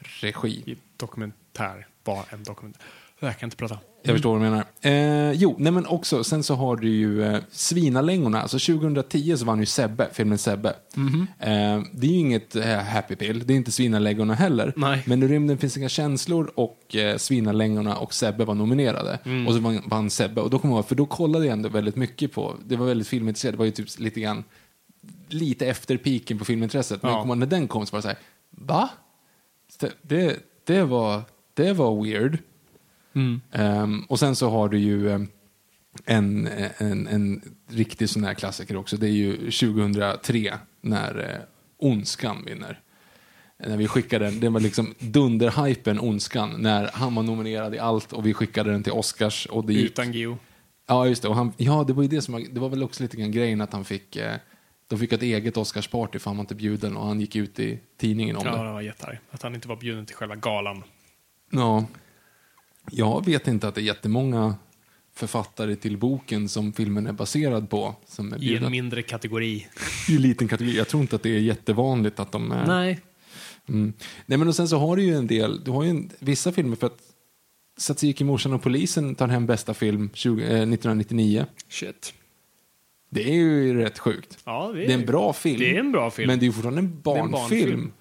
Regi. Dokumentär var en dokumentär. Jag kan inte prata. Jag förstår vad du menar. Eh, jo, nej men också, sen så har du ju eh, Svinalängorna. Alltså 2010 så vann ju Sebbe, filmen Sebbe. Mhm. Eh, det är ju inget eh, happy pill, det är inte Svinalängorna heller. Nej. Men i rymden finns inga känslor och eh, Svinalängorna och Sebbe var nominerade. Mm. Och så vann, vann Sebbe. Och då kommer jag för då kollade jag ändå väldigt mycket på, det var väldigt filmintresserad, det var ju typ lite grann, lite efter piken på filmintresset. Men Ja. när den kom så var det så här, va? Det, det, var, det var weird. Ehm, och sen så har du ju ehm, en, en, en riktig sån här klassiker också. Det är ju 2003 när eh, Ondskan vinner. När vi skickade den, det var liksom dunderhypen Ondskan när han var nominerad i allt och vi skickade den till Oscars. Och det gick, Utan Geo. Ja, just det. Och han, ja, det var ju det som var, det var väl också lite grann grejen att han fick, eh, de fick ett eget Oscarsparty för han var inte bjuden och han gick ut i tidningen om Ja, det. det var jättearg. Att han inte var bjuden till själva galan. Ja. Jag vet inte att det är jättemånga författare till boken som filmen är baserad på. Som är I en mindre kategori. I en liten kategori. Jag tror inte att det är jättevanligt att de är... Nej. Mm. Nej men och sen så har du ju en del, du har ju en, vissa filmer för att Satsiki, morsan och polisen tar hem bästa film 20, eh, 1999. Shit. Det är ju rätt sjukt. Ja, det är, Det är en bra film. Det är en bra film. Men det är ju fortfarande en är en barnfilm. barnfilm.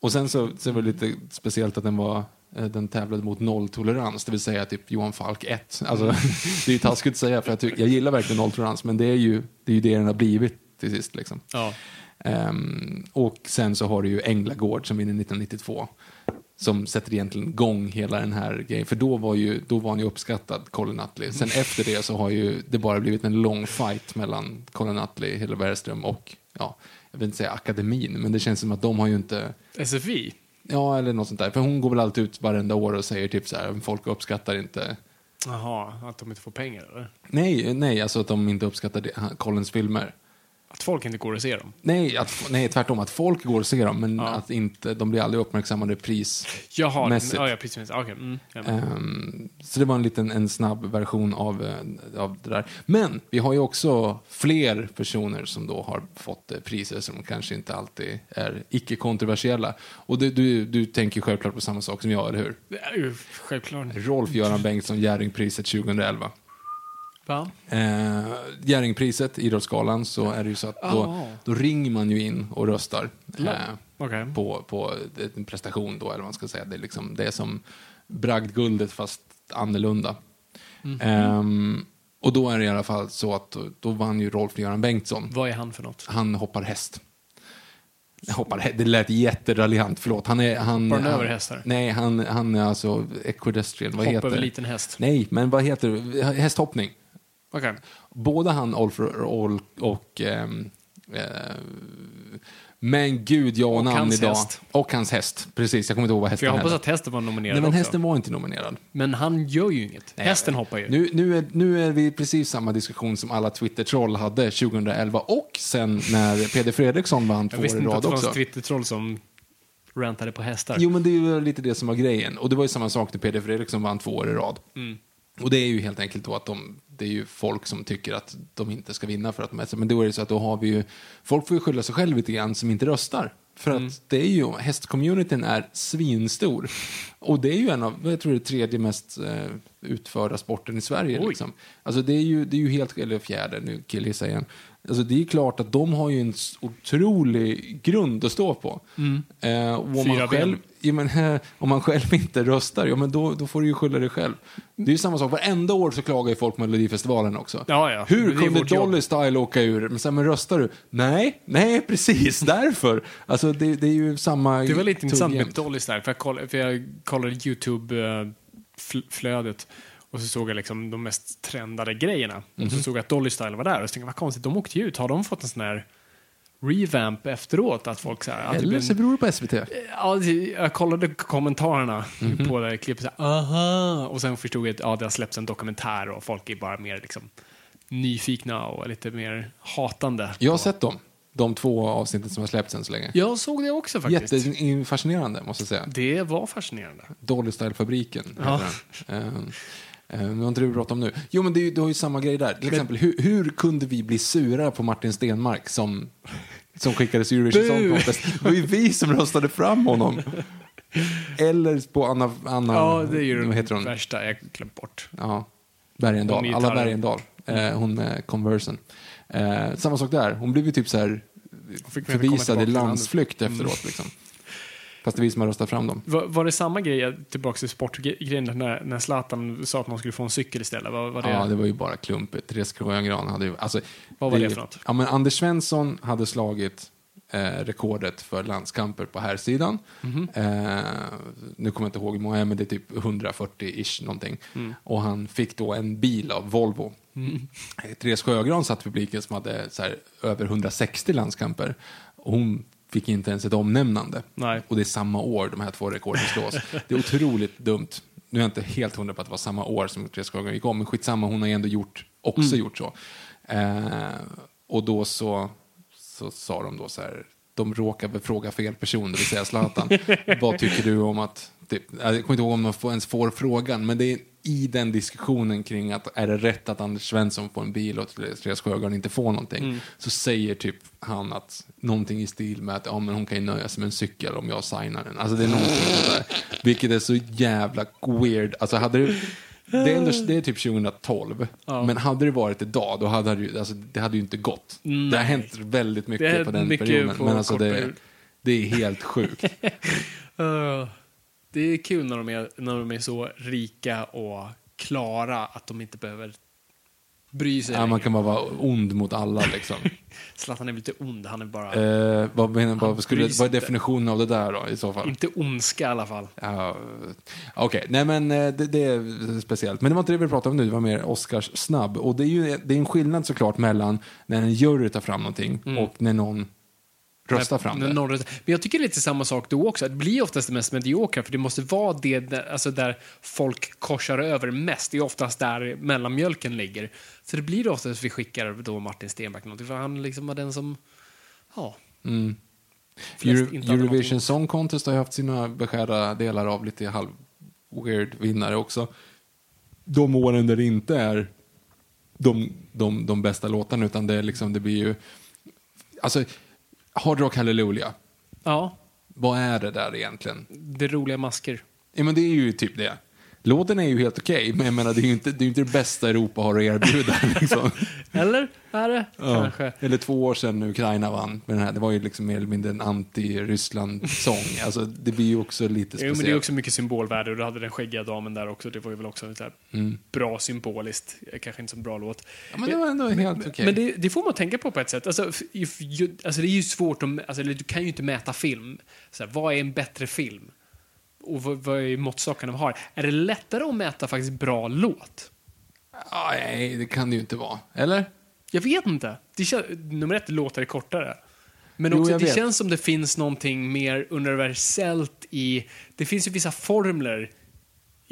Och sen så, så var det lite speciellt att den var den tävlade mot nolltolerans, det vill säga typ Johan Falk 1. Alltså, det är ju taskigt att säga, för jag, tycker, jag gillar verkligen nolltolerans, men det är ju det, är ju det den har blivit till sist. Liksom. Ja. Ehm, och sen så har du ju Änglagård som vinner 1992. Som sätter egentligen igång hela den här grejen. För då var, ju, då var han ju uppskattad, Colin Nutley. Sen efter det så har ju det bara blivit en lång fight mellan Colin Nutley, Hille Bergström och, ja, jag vill inte säga akademin, men det känns som att de har ju inte, SFI? Ja eller något sånt där. För hon går väl alltid ut varenda år och säger typ så här, folk uppskattar inte Jaha, att de inte får pengar eller? Nej, nej, alltså att de inte uppskattar det, Collins filmer. Att folk inte går och ser dem? Nej, att, nej, tvärtom. Att folk går och ser dem, men Ja. att inte, de blir aldrig uppmärksammade pris. Jaha, Mässigt. ja, ja precis. Okej. Mm, ja, men. Ehm, så det var en liten en snabb version av, eh, av det där. Men vi har ju också fler personer som då har fått eh, priser som kanske inte alltid är icke-kontroversiella. Och du, du, du tänker självklart på samma sak som jag, eller hur? Det är ju självklart. Rolf-Göran Bengtsson, Jerringpriset 2011. Va? Eh, Jerringpriset, Idrottsgalan, så är det ju så att då, Ah. då ringer man ju in och röstar. Eh, Okej. på, på en prestation då, eller vad man ska säga. Det är, liksom, det är som bragdguldet fast annorlunda. Mhm. Ehm, och då är det i alla fall så att då, då vann ju Rolf-Göran Bengtsson. Vad är han för något? Han hoppar häst. Hoppar, det lät jätteraljant, förlåt. Han är, han, Hoppar han över hästar? Nej, han, han är alltså equestrian. Vad Hoppa heter över liten häst? Nej, men vad heter det? Hästhoppning. Okej. Både han Olf och, och ehm, eh, men gud, jag Och namn idag. häst. Och hans häst. Precis, jag kommer inte ihåg vad För hästen jag hoppas hette. att hästen var nominerad Nej, men också. hästen var inte nominerad. Men han gör ju inget. hästen hoppar ju. Nu, nu, är, nu är vi precis samma diskussion som alla Twitter-troll hade 2011 och sen när Peder Fredriksson vann jag två år visste i inte att rad det fanns också. Twitter-troll som rantade på hästar. Jo, men det är ju lite det som var grejen. Och det var ju samma sak när Peder Fredriksson vann två år i rad. Mm. Och det är ju helt enkelt då att de, det är ju folk som tycker att de inte ska vinna för att de är Men då är det så att då har vi ju, folk får ju skylla sig själv lite grann som inte röstar. För Mm. att det är ju, hästcommunityn är svinstor. Och det är ju en av, jag tror det är tredje mest eh, utförda sporten i Sverige. Oj. Liksom. Alltså det är ju, det är ju helt, eller fjärde, nu killgissar igen. Alltså det är klart att de har ju en otrolig grund att stå på. Eh, och om, Mm. Man själv, ben. Ja, men, eh, om man själv inte röstar, ja men då, då får du ju skylla dig själv. Det är ju samma sak, varenda år så klagar ju folk på Melodifestivalen också. Ja, ja. Hur kunde vårt jobb. Dolly Style åka ur? Men sen, men röstar du? Nej, nej precis, därför. Alltså det, det är ju samma Det var lite intressant med. Dollys där, för jag kollade, för jag kollade YouTube-flödet och så såg jag liksom de mest trendade grejerna. Och Mhm. så såg jag att Dolly Style var där och så tänkte jag, vad konstigt, de åkte ju ut. Har de fått en sån här revamp efteråt? Att folk så här, Eller så beror det på SVT. Ja, jag kollade kommentarerna Mhm. på det här klippet. Så här, Aha! Och sen förstod jag att ja, det har släppts en dokumentär och folk är bara mer liksom, nyfikna och lite mer hatande. Jag har på- sett dem, de två avsnitten som har släppts än så länge. Jag såg det också faktiskt. Jättefascinerande, måste jag säga. Det var fascinerande. Dolly Style-fabriken Ja. eh, Nu har inte du pratat om nu. Jo, men det, du har ju samma grej där. Till exempel, hur, hur kunde vi bli sura på Martin Stenmark som, som skickades Eurovision Song! Contest? Det var ju vi som röstade fram honom. Eller på Anna... Anna Ja, det är ju den heter hon? värsta jag glömt bort. Ja, Bergendahl. Alla. Bergendahl. Eh, hon med Conversen. Eh, samma sak där. Hon blev ju typ så här förvisad i landsflykt efteråt. Liksom. Fast det är vi som har röstat fram dem. Var, var det samma grej, tillbaka till sportgrejen, när, när Zlatan sa att man skulle få en cykel istället? Var, var det, Ja, det var ju bara klumpigt. Therese Sjögran hade ju... Alltså, Vad var det för något? Ja, men Anders Svensson hade slagit eh, rekordet för landskamper på här sidan. Mhm. eh, nu kommer jag inte ihåg hur många, men det är typ 140-ish någonting. Mm. Och han fick då en bil av Volvo. Eh, Therese Sjögran satt i publiken som hade här, över 160 landskamper. Och hon fick inte ens ett omnämnande. Nej. Och det är samma år de här två rekorden slås. Det är otroligt dumt. Nu är jag inte helt hundra på att det var samma år som Therese Sjögran gick om, men skitsamma, hon har ju ändå gjort, också Mm. gjort så. Eh, och då så, så sa de då så här, de råkar väl fråga fel person, det vill säga Zlatan. Vad tycker du om att, typ, jag kommer inte ihåg om de får- ens får frågan, men det är i den diskussionen kring att är det rätt att Anders Svensson får en bil och Therese Sjögran inte får någonting, Mm. så säger typ han att någonting i stil med att ja, men hon kan ju nöja sig med en cykel om jag signar den. Alltså det är någonting sånt där. Vilket är så jävla weird. Alltså hade det, det, är ändå, det är typ 2012. Ja. Men hade det varit idag, då hade det, alltså, det hade ju inte gått. Det har Nej. hänt väldigt mycket på den mycket perioden. Men alltså det, period. det är helt sjukt. Uh, det är kul när de är, när de är så rika och klara att de inte behöver bry sig ja, man kan bara vara ond mot alla liksom. Zlatan är lite ond, han är bara... eh, vad, menar, vad, skulle, vad är inte. definitionen av det där då i så fall? Inte ondska i alla fall. Ja, Okej, nej men eh, det, det är speciellt. Men det var inte det vi pratade om nu, det var mer Oscars snabb. Och det är ju det är en skillnad såklart mellan när en jury tar fram någonting och när någon röstar fram det. någon Men jag tycker det är lite samma sak då också. Det blir oftast det mest mediokra, för det måste vara det där, alltså där folk korsar över mest. Det är oftast där mellanmjölken ligger. Så det blir oftast vi skickar då Martin Stenmarck någonting, för han liksom var den som, ja. Mm. Euro, Eurovision. Song Contest har ju haft sina beskärda delar av lite halv weird vinnare också. De åren där det inte är de, de, de bästa låtarna, utan det, liksom, det blir ju... Alltså, Hard Rock Hallelujah, Ja, vad är det där egentligen? det är roliga masker. Ja, men det är ju typ det. Låten är ju helt okej, men jag menar, det är ju inte det, är inte det bästa Europa har att erbjuda. Liksom. Eller? Är det? Ja. Kanske. Eller två år sedan Ukraina vann med den här. Det var ju liksom mer eller mindre en anti-Ryssland-sång. Alltså, det blir ju också lite Jo, speciellt. men det är också mycket symbolvärde och du hade den skäggiga damen där också. Det var ju väl också så här bra symboliskt. Kanske inte så bra låt. Ja, men det var ändå helt okej. Men det, det får man tänka på på ett sätt. Alltså, if you, alltså det är ju svårt att, alltså, du kan ju inte mäta film. Så här, vad är en bättre film? Och vad, vad är måttstockarna vi har? Är det lättare att mäta faktiskt bra låt? Nej, det kan det ju inte vara. Eller? Jag vet inte. Det kän- nummer ett låter det kortare. Men Jo, också, jag det vet. känns som det finns någonting mer universellt i... Det finns ju vissa formler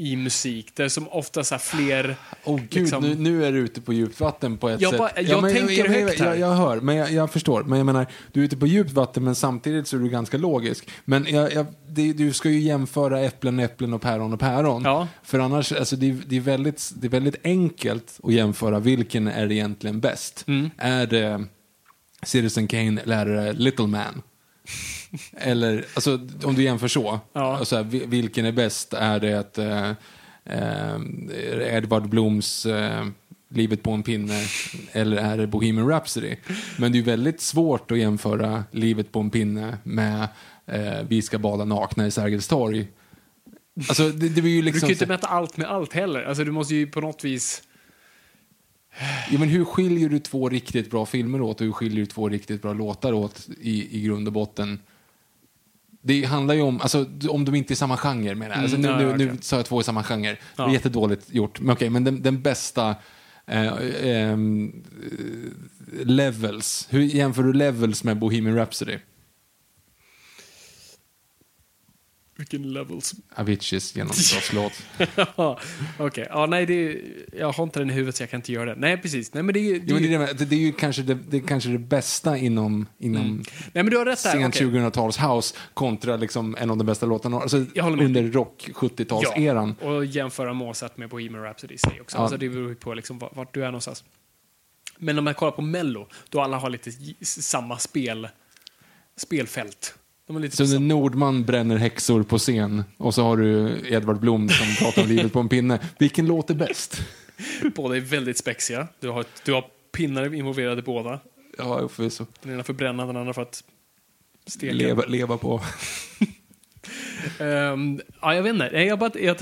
i musik där som ofta så här fler... Åh gud, liksom- nu, nu är du ute på djupt vatten på ett Jag sätt. bara- jag men, tänker jag, högt här. jag, jag hör, men jag, jag förstår. Men jag menar, du är ute på djupt vatten men samtidigt så är du ganska logisk. Men det, du ska ju jämföra äpplen, äpplen och päron och päron. Ja. För annars, alltså det, det, är väldigt, det är väldigt enkelt att jämföra vilken är egentligen bäst. Mm. Är det Citizen Kane eller är det Little Man? Eller, alltså om du jämför så. Ja. Och så här, vi- vilken är bäst? Är det ett, eh, eh, Edvard Bloms eh, Livet på en pinne eller är det Bohemian Rhapsody? Men det är väldigt svårt att jämföra Livet på en pinne med eh, Vi ska bada nakna i Sergels torg. Alltså, det, det ju Du liksom... kan ju inte mäta allt med allt heller. Alltså, du måste ju på något vis... Ja, men hur skiljer du två riktigt bra filmer åt och hur skiljer du två riktigt bra låtar åt i, i grund och botten? Det handlar ju om, alltså om de inte är samma genre menar jag. Alltså, Mm, nu, ja, nu, nu sa jag två i samma genre. Det var Ja. jättedåligt gjort. Men okej, men den, den bästa eh, eh, levels. Hur jämför du levels med Bohemian Rhapsody? Vilken levels. Aviciis genombrottlåt. Okej, ja, nej, det, jag har inte den i huvudet så jag kan inte göra det. Nej, precis. Nej, men det, Jo, men det, är det, det, det är ju kanske det, det, är kanske det bästa inom, inom Nej, men du har rätt där. sent okej. 2000-tals house kontra liksom en av de bästa låtarna. Alltså, under rock 70-talseran. Ja, och jämföra Mozart med Bohemian Rhapsody i sig också. Ja. Alltså det beror på liksom vart, du är någonstans. Men om man kollar på Mello, då alla har lite samma spel, spelfält. Så när. Nordman bränner häxor på scen och så har du Edvard Blom som pratar om livet på en pinne. Vilken låt är bäst? Båda är väldigt spexiga. Du har, du har pinnar involverade båda. Ja, förvisso. Den ena för att bränna, den andra för att steka. Leva, leva på. Ehm, ja, jag vet inte. Jag bara, jag,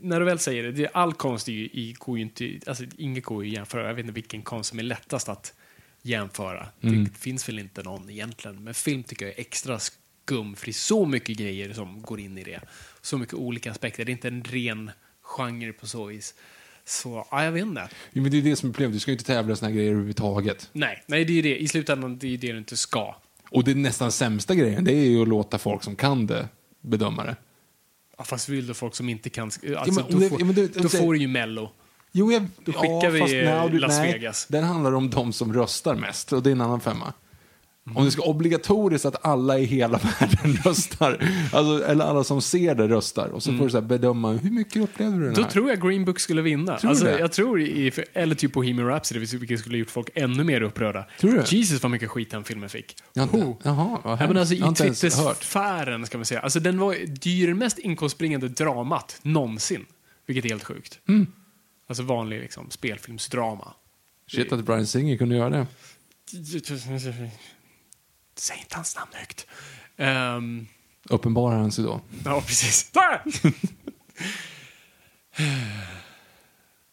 när du väl säger det, det all konst är ju, i, går ju inte, alltså inget går ju att jämföra. Jag vet inte vilken konst som är lättast att jämföra. Mm. Det finns väl inte någon egentligen. Men film tycker jag är extra skum, för det är så mycket grejer som går in i det. Så mycket olika aspekter. Det är inte en ren genre på så vis. Så, ja, jag vet inte. Jo, men det är det som är problemet. Du ska ju inte tävla i såna här grejer överhuvudtaget. Nej, nej, det är ju det. I slutändan, det är ju det du inte ska. Och det nästan sämsta grejen, det är ju att låta folk som kan det bedöma det. Ja, fast vill du folk som inte kan... Alltså, men då, det- får, ja, men du- då får du ju Mello. Jo, jag, Då skickar vi nej, du- Las nej, Vegas. Den handlar om de som röstar mest och det är en annan femma. Om det ska obligatoriskt att alla i hela världen röstar, alltså, eller alla som ser det röstar, och så får du så bedöma hur mycket upplevde du den Då här? tror jag Green Book skulle vinna. Tror alltså, jag tror i, eller typ Bohemian Rhapsody, vilket skulle gjort folk ännu mer upprörda. Tror du? Jesus vad mycket skit den filmen fick. Jag inte, Oh. jaha, vad Ja, men alltså, I. Twitter-sfären, ska man säga. Alltså, den var, det mest inkomstbringande dramat någonsin. Vilket är helt sjukt. Mm. Alltså vanlig liksom, spelfilmsdrama. Shit att Brian Singer kunde göra det. Säg inte hans namn högt. Ehm, Uppenbarar han sig då. Ja, precis.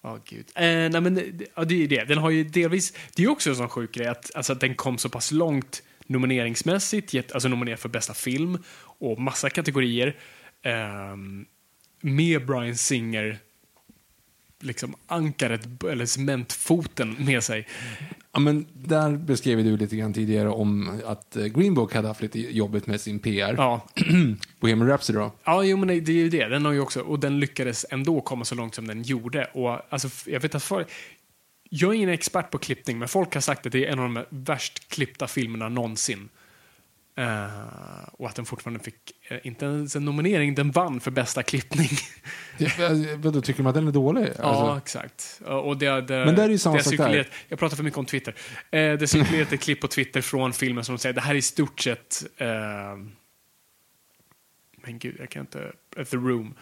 Ja, gud. Eh, nej, men ja, det är det. Den har ju delvis... Det är också en sån sjuk grej att, alltså, att den kom så pass långt nomineringsmässigt, get, alltså nominerad för bästa film och massa kategorier. ehm, med Brian Singer liksom ankaret, eller cementfoten med sig. Ja, men där beskrev du lite grann tidigare om att eh, Green Book hade haft lite jobbigt med sin PR. Ja, Bohemian Rhapsody då? Ja, jo, men det är ju det. Den har ju också, och den lyckades ändå komma så långt som den gjorde. Och alltså, jag vet att folk, jag är ingen expert på klippning, men folk har sagt att det är en av de värst klippta filmerna någonsin. Eh, och att den fortfarande fick, eh, inte ens en nominering, den vann för bästa klippning. Vadå, tycker de att den är dålig? ja, Alltså, exakt. Och och det, det, Men där är ju samma sak där. Jag pratar för mycket om Twitter. Det cirkulerat ett klipp på Twitter från filmen som säger det här är i stort sett men gud, jag kan inte... The Room.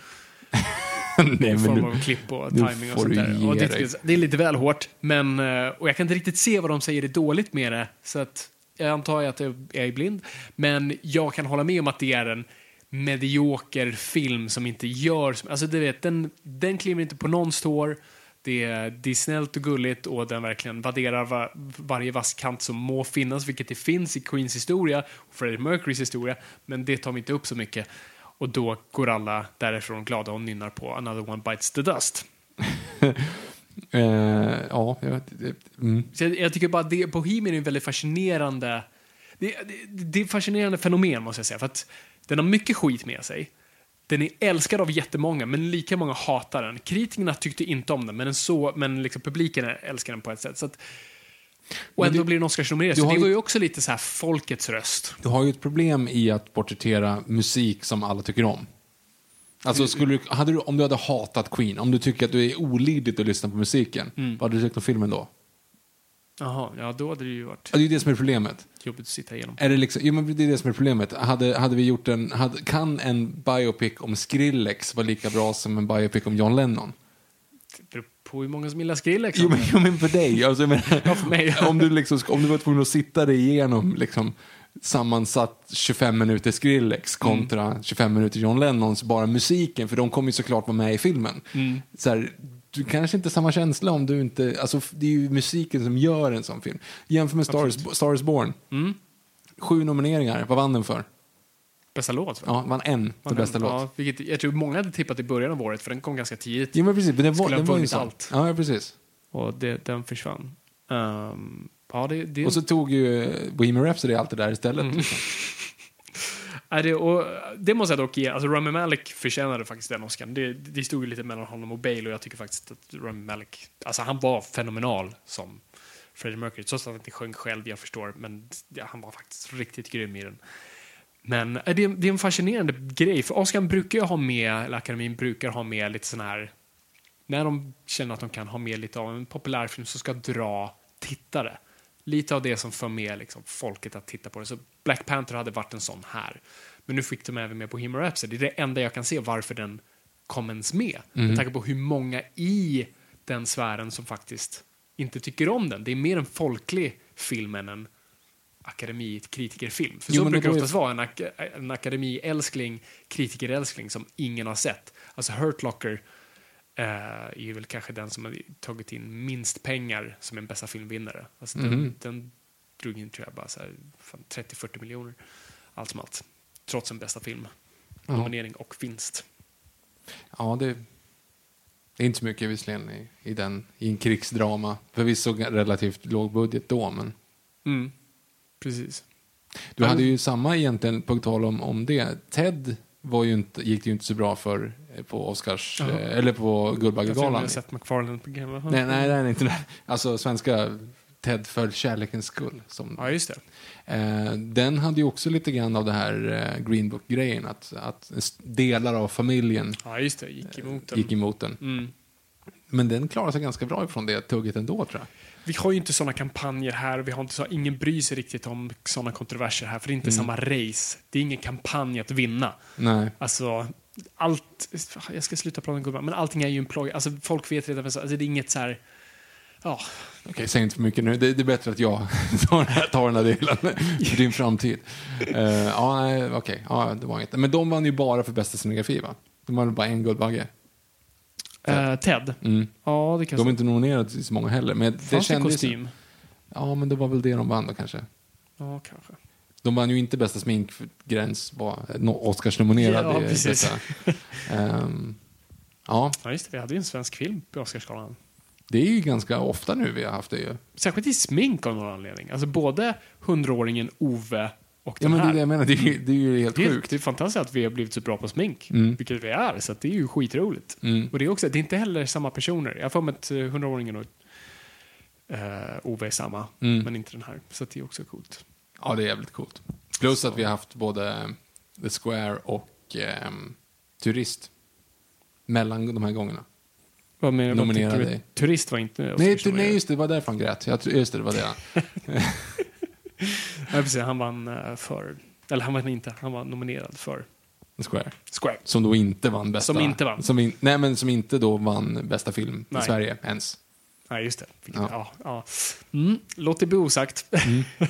nej, men form av klipp och timing och sånt där. Och det, det är lite väl hårt, men och jag kan inte riktigt se vad de säger är dåligt med det, så att jag antar att jag är blind. Men jag kan hålla med om att det är en medioker film som inte gör... Alltså, du vet, den, den kliver inte på någons tår. Det är, det är snällt och gulligt och den verkligen värderar var, varje vass kant som må finnas, vilket det finns i Queens historia och Freddie Mercurys historia, men det tar vi inte upp så mycket. Och då går alla därifrån glada och nynnar på Another One Bites the Dust. Eh, ja, jag mm. Så jag, jag tycker bara att det, Bohemian är en väldigt fascinerande... Det, det, det är ett fascinerande fenomen måste jag säga. För att den har mycket skit med sig. Den är älskad av jättemånga, men lika många hatar den. Kritikerna tyckte inte om den, men, den så, men liksom publiken älskar den på ett sätt. Så att, och ändå du- blir den Oscarsnominerad. Så det ju- var ju också lite så här folkets röst. Du har ju ett problem i att porträttera musik som alla tycker om. Alltså, skulle du, hade du, om du hade hatat Queen, om du tycker att du är olidligt att lyssna på musiken, vad hade du tyckt om filmen då? Jaha, ja då hade det ju varit Ja, Det är ju det som är problemet. jobbigt att sitta igenom. Är det, liksom, jo, men det är det som är problemet. Hade, hade vi gjort en, hade, kan en biopic om Skrillex vara lika bra som en biopic om John Lennon? Det beror på hur många som gillar Skrillex. Jo men, jo, men för dig. Alltså, jag menar, Ja, för mig. om, du liksom, ska- om du var tvungen att sitta dig igenom liksom, sammansatt 25 minuter Skrillex kontra 25 minuter John Lennons, bara musiken, för de kommer ju såklart vara med i filmen. Så här, du kanske inte har samma känsla om du inte, alltså det är ju musiken som gör en sån film. Jämför med Star is, Star is Born. Sju nomineringar, vad vann den för? Bästa låt? Ja, vann en för bästa låt. Ja, vilket, jag tror många hade tippat i början av året, för den kom ganska tidigt. Jo men precis, men den var, Skulle ha den ju vunnit allt. Ja, precis. Och det, den försvann. Ehm, ja, det, det, Och så tog ju Bohemian Rhapsody allt det där istället. Mm. Liksom. det, och det måste jag dock ge. Alltså, Rami Malek förtjänade faktiskt den Oscar. Det, det stod ju lite mellan honom och Bale och jag tycker faktiskt att Rami Malek, alltså han var fenomenal som Freddie Mercury. Trots att han inte sjöng själv, jag förstår, men ja, han var faktiskt riktigt grym i den. Men eh, det, är- det är en fascinerande grej, för Oscar brukar ju ha med, eller akademin brukar ha med lite sån här, när de känner att de kan ha med lite av en populärfilm som ska dra tittare. Lite av det som för med liksom, folket att titta på det. Så Black Panther hade varit en sån här. Men nu fick de även med Bohemian Rhapsody. Det är det enda jag kan se varför den kom ens med. Med tanke på hur många i den sfären som faktiskt inte tycker om den. Det är mer en folklig film än en akademikritikerfilm. För Jo, så brukar det oftast vara en, ak en akademiälskling, kritikerälskling som ingen har sett. Alltså Hurt Locker är ju väl kanske den som har tagit in minst pengar som en bästa filmvinnare. Alltså Mhm. den, den drog in tror jag bara så här, fan, 30-40 miljoner. Allt som allt. Trots en bästa film. Ja. Nominering och vinst. Ja, det, det är inte så mycket visserligen i, i, den, i en krigsdrama. Förvisso relativt låg budget då, men Mm. Precis. du hade ju samma egentligen, på tal om, om det. Ted var ju inte, gick det ju inte så bra för eh, på Oscars, Jaha. eh, eller på tror jag Guldbaggegalan. har sett McFarlane på Game Nej, nej, det är inte det. Alltså svenska Ted för kärlekens skull. Som, Ja, just det. eh, den hade ju också lite grann av det här eh, Green Book-grejen, att, att delar av familjen Ja, just det. Gick emot den. gick emot den. Mm. Men den klarade sig ganska bra ifrån det tugget ändå, tror jag. Vi har ju inte såna kampanjer här och vi har inte så, ingen bryr sig riktigt om såna kontroverser här för det är inte samma race. Det är ingen kampanj att vinna. Nej. Alltså, allt, jag ska sluta prata om gubbar, men allting är ju en ploj. Alltså folk vet redan, alltså, det är inget så här, ja, Okej, säg inte för mycket nu. Det, det är bättre att jag tar, den här- tar den här delen för din framtid. Uh, ja, okej. Ja, det var inte. Men de vann ju bara för bästa scenografi, va? De vann bara en Guldbagge. eh, Ted. Mm. Ja, det kan De är inte nominerade till så många heller. Men det Fanns det kändes- kostym? Ja, men det var väl det de vann då kanske. Ja, kanske. De vann ju inte bästa smink, för gräns var no- Oscarsnominerad. Ja, precis. Ehm, ja, Ja, just det. Vi hade ju en svensk film på Oscarsgalan. det är ju ganska ofta nu vi har haft det ju. Särskilt i smink av någon anledning. Alltså både hundraåringen Ove och Ja, den men det är här. det jag menar. Det är, ju- det är ju helt Det är, sjukt. det är fantastiskt att vi har blivit så bra på smink, Mm. vilket vi är, så det är ju skitroligt. Mm. Och det är också, det är inte heller samma personer. Jag får med att eh, 100-åringen och uh, Ove är samma, Mm. men inte den här. Så det är också coolt. Ja, det är jävligt coolt. Plus att vi har haft både eh, The Square och ehm, Turist mellan de här gångerna. Vad menar Nominerade du? Turist var inte Nej, Oscarsnominerad. tu- nej, just det, det var därför han grät. Jag, just det, det var det. Nej, precis. Han vann eh, för, eller han vann inte, han var nominerad för Square. Square. Som då inte vann bästa... Som inte vann. Som in, nej, men som inte då vann bästa film Nej. i Sverige ens. Nej, just det. Ja. ja. Ja, Mm, låt det bli osagt. Mm.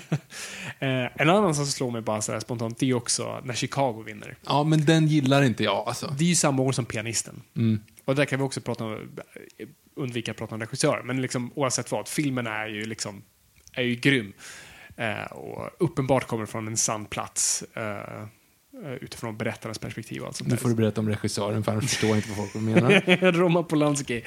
eh, en annan som slår mig bara så här spontant, det är också när Chicago vinner. Ja, men den gillar inte jag alltså. Det är ju samma år som Pianisten. Mm. Och där kan vi också prata om, undvika att prata om regissör, men liksom, oavsett vad, filmen är ju liksom är ju grym. Eh, och uppenbart kommer från en sann plats eh, utifrån berättarens perspektiv. och allt sånt Nu får du berätta om regissören, för annars förstår inte vad folk menar. Roman Polanski.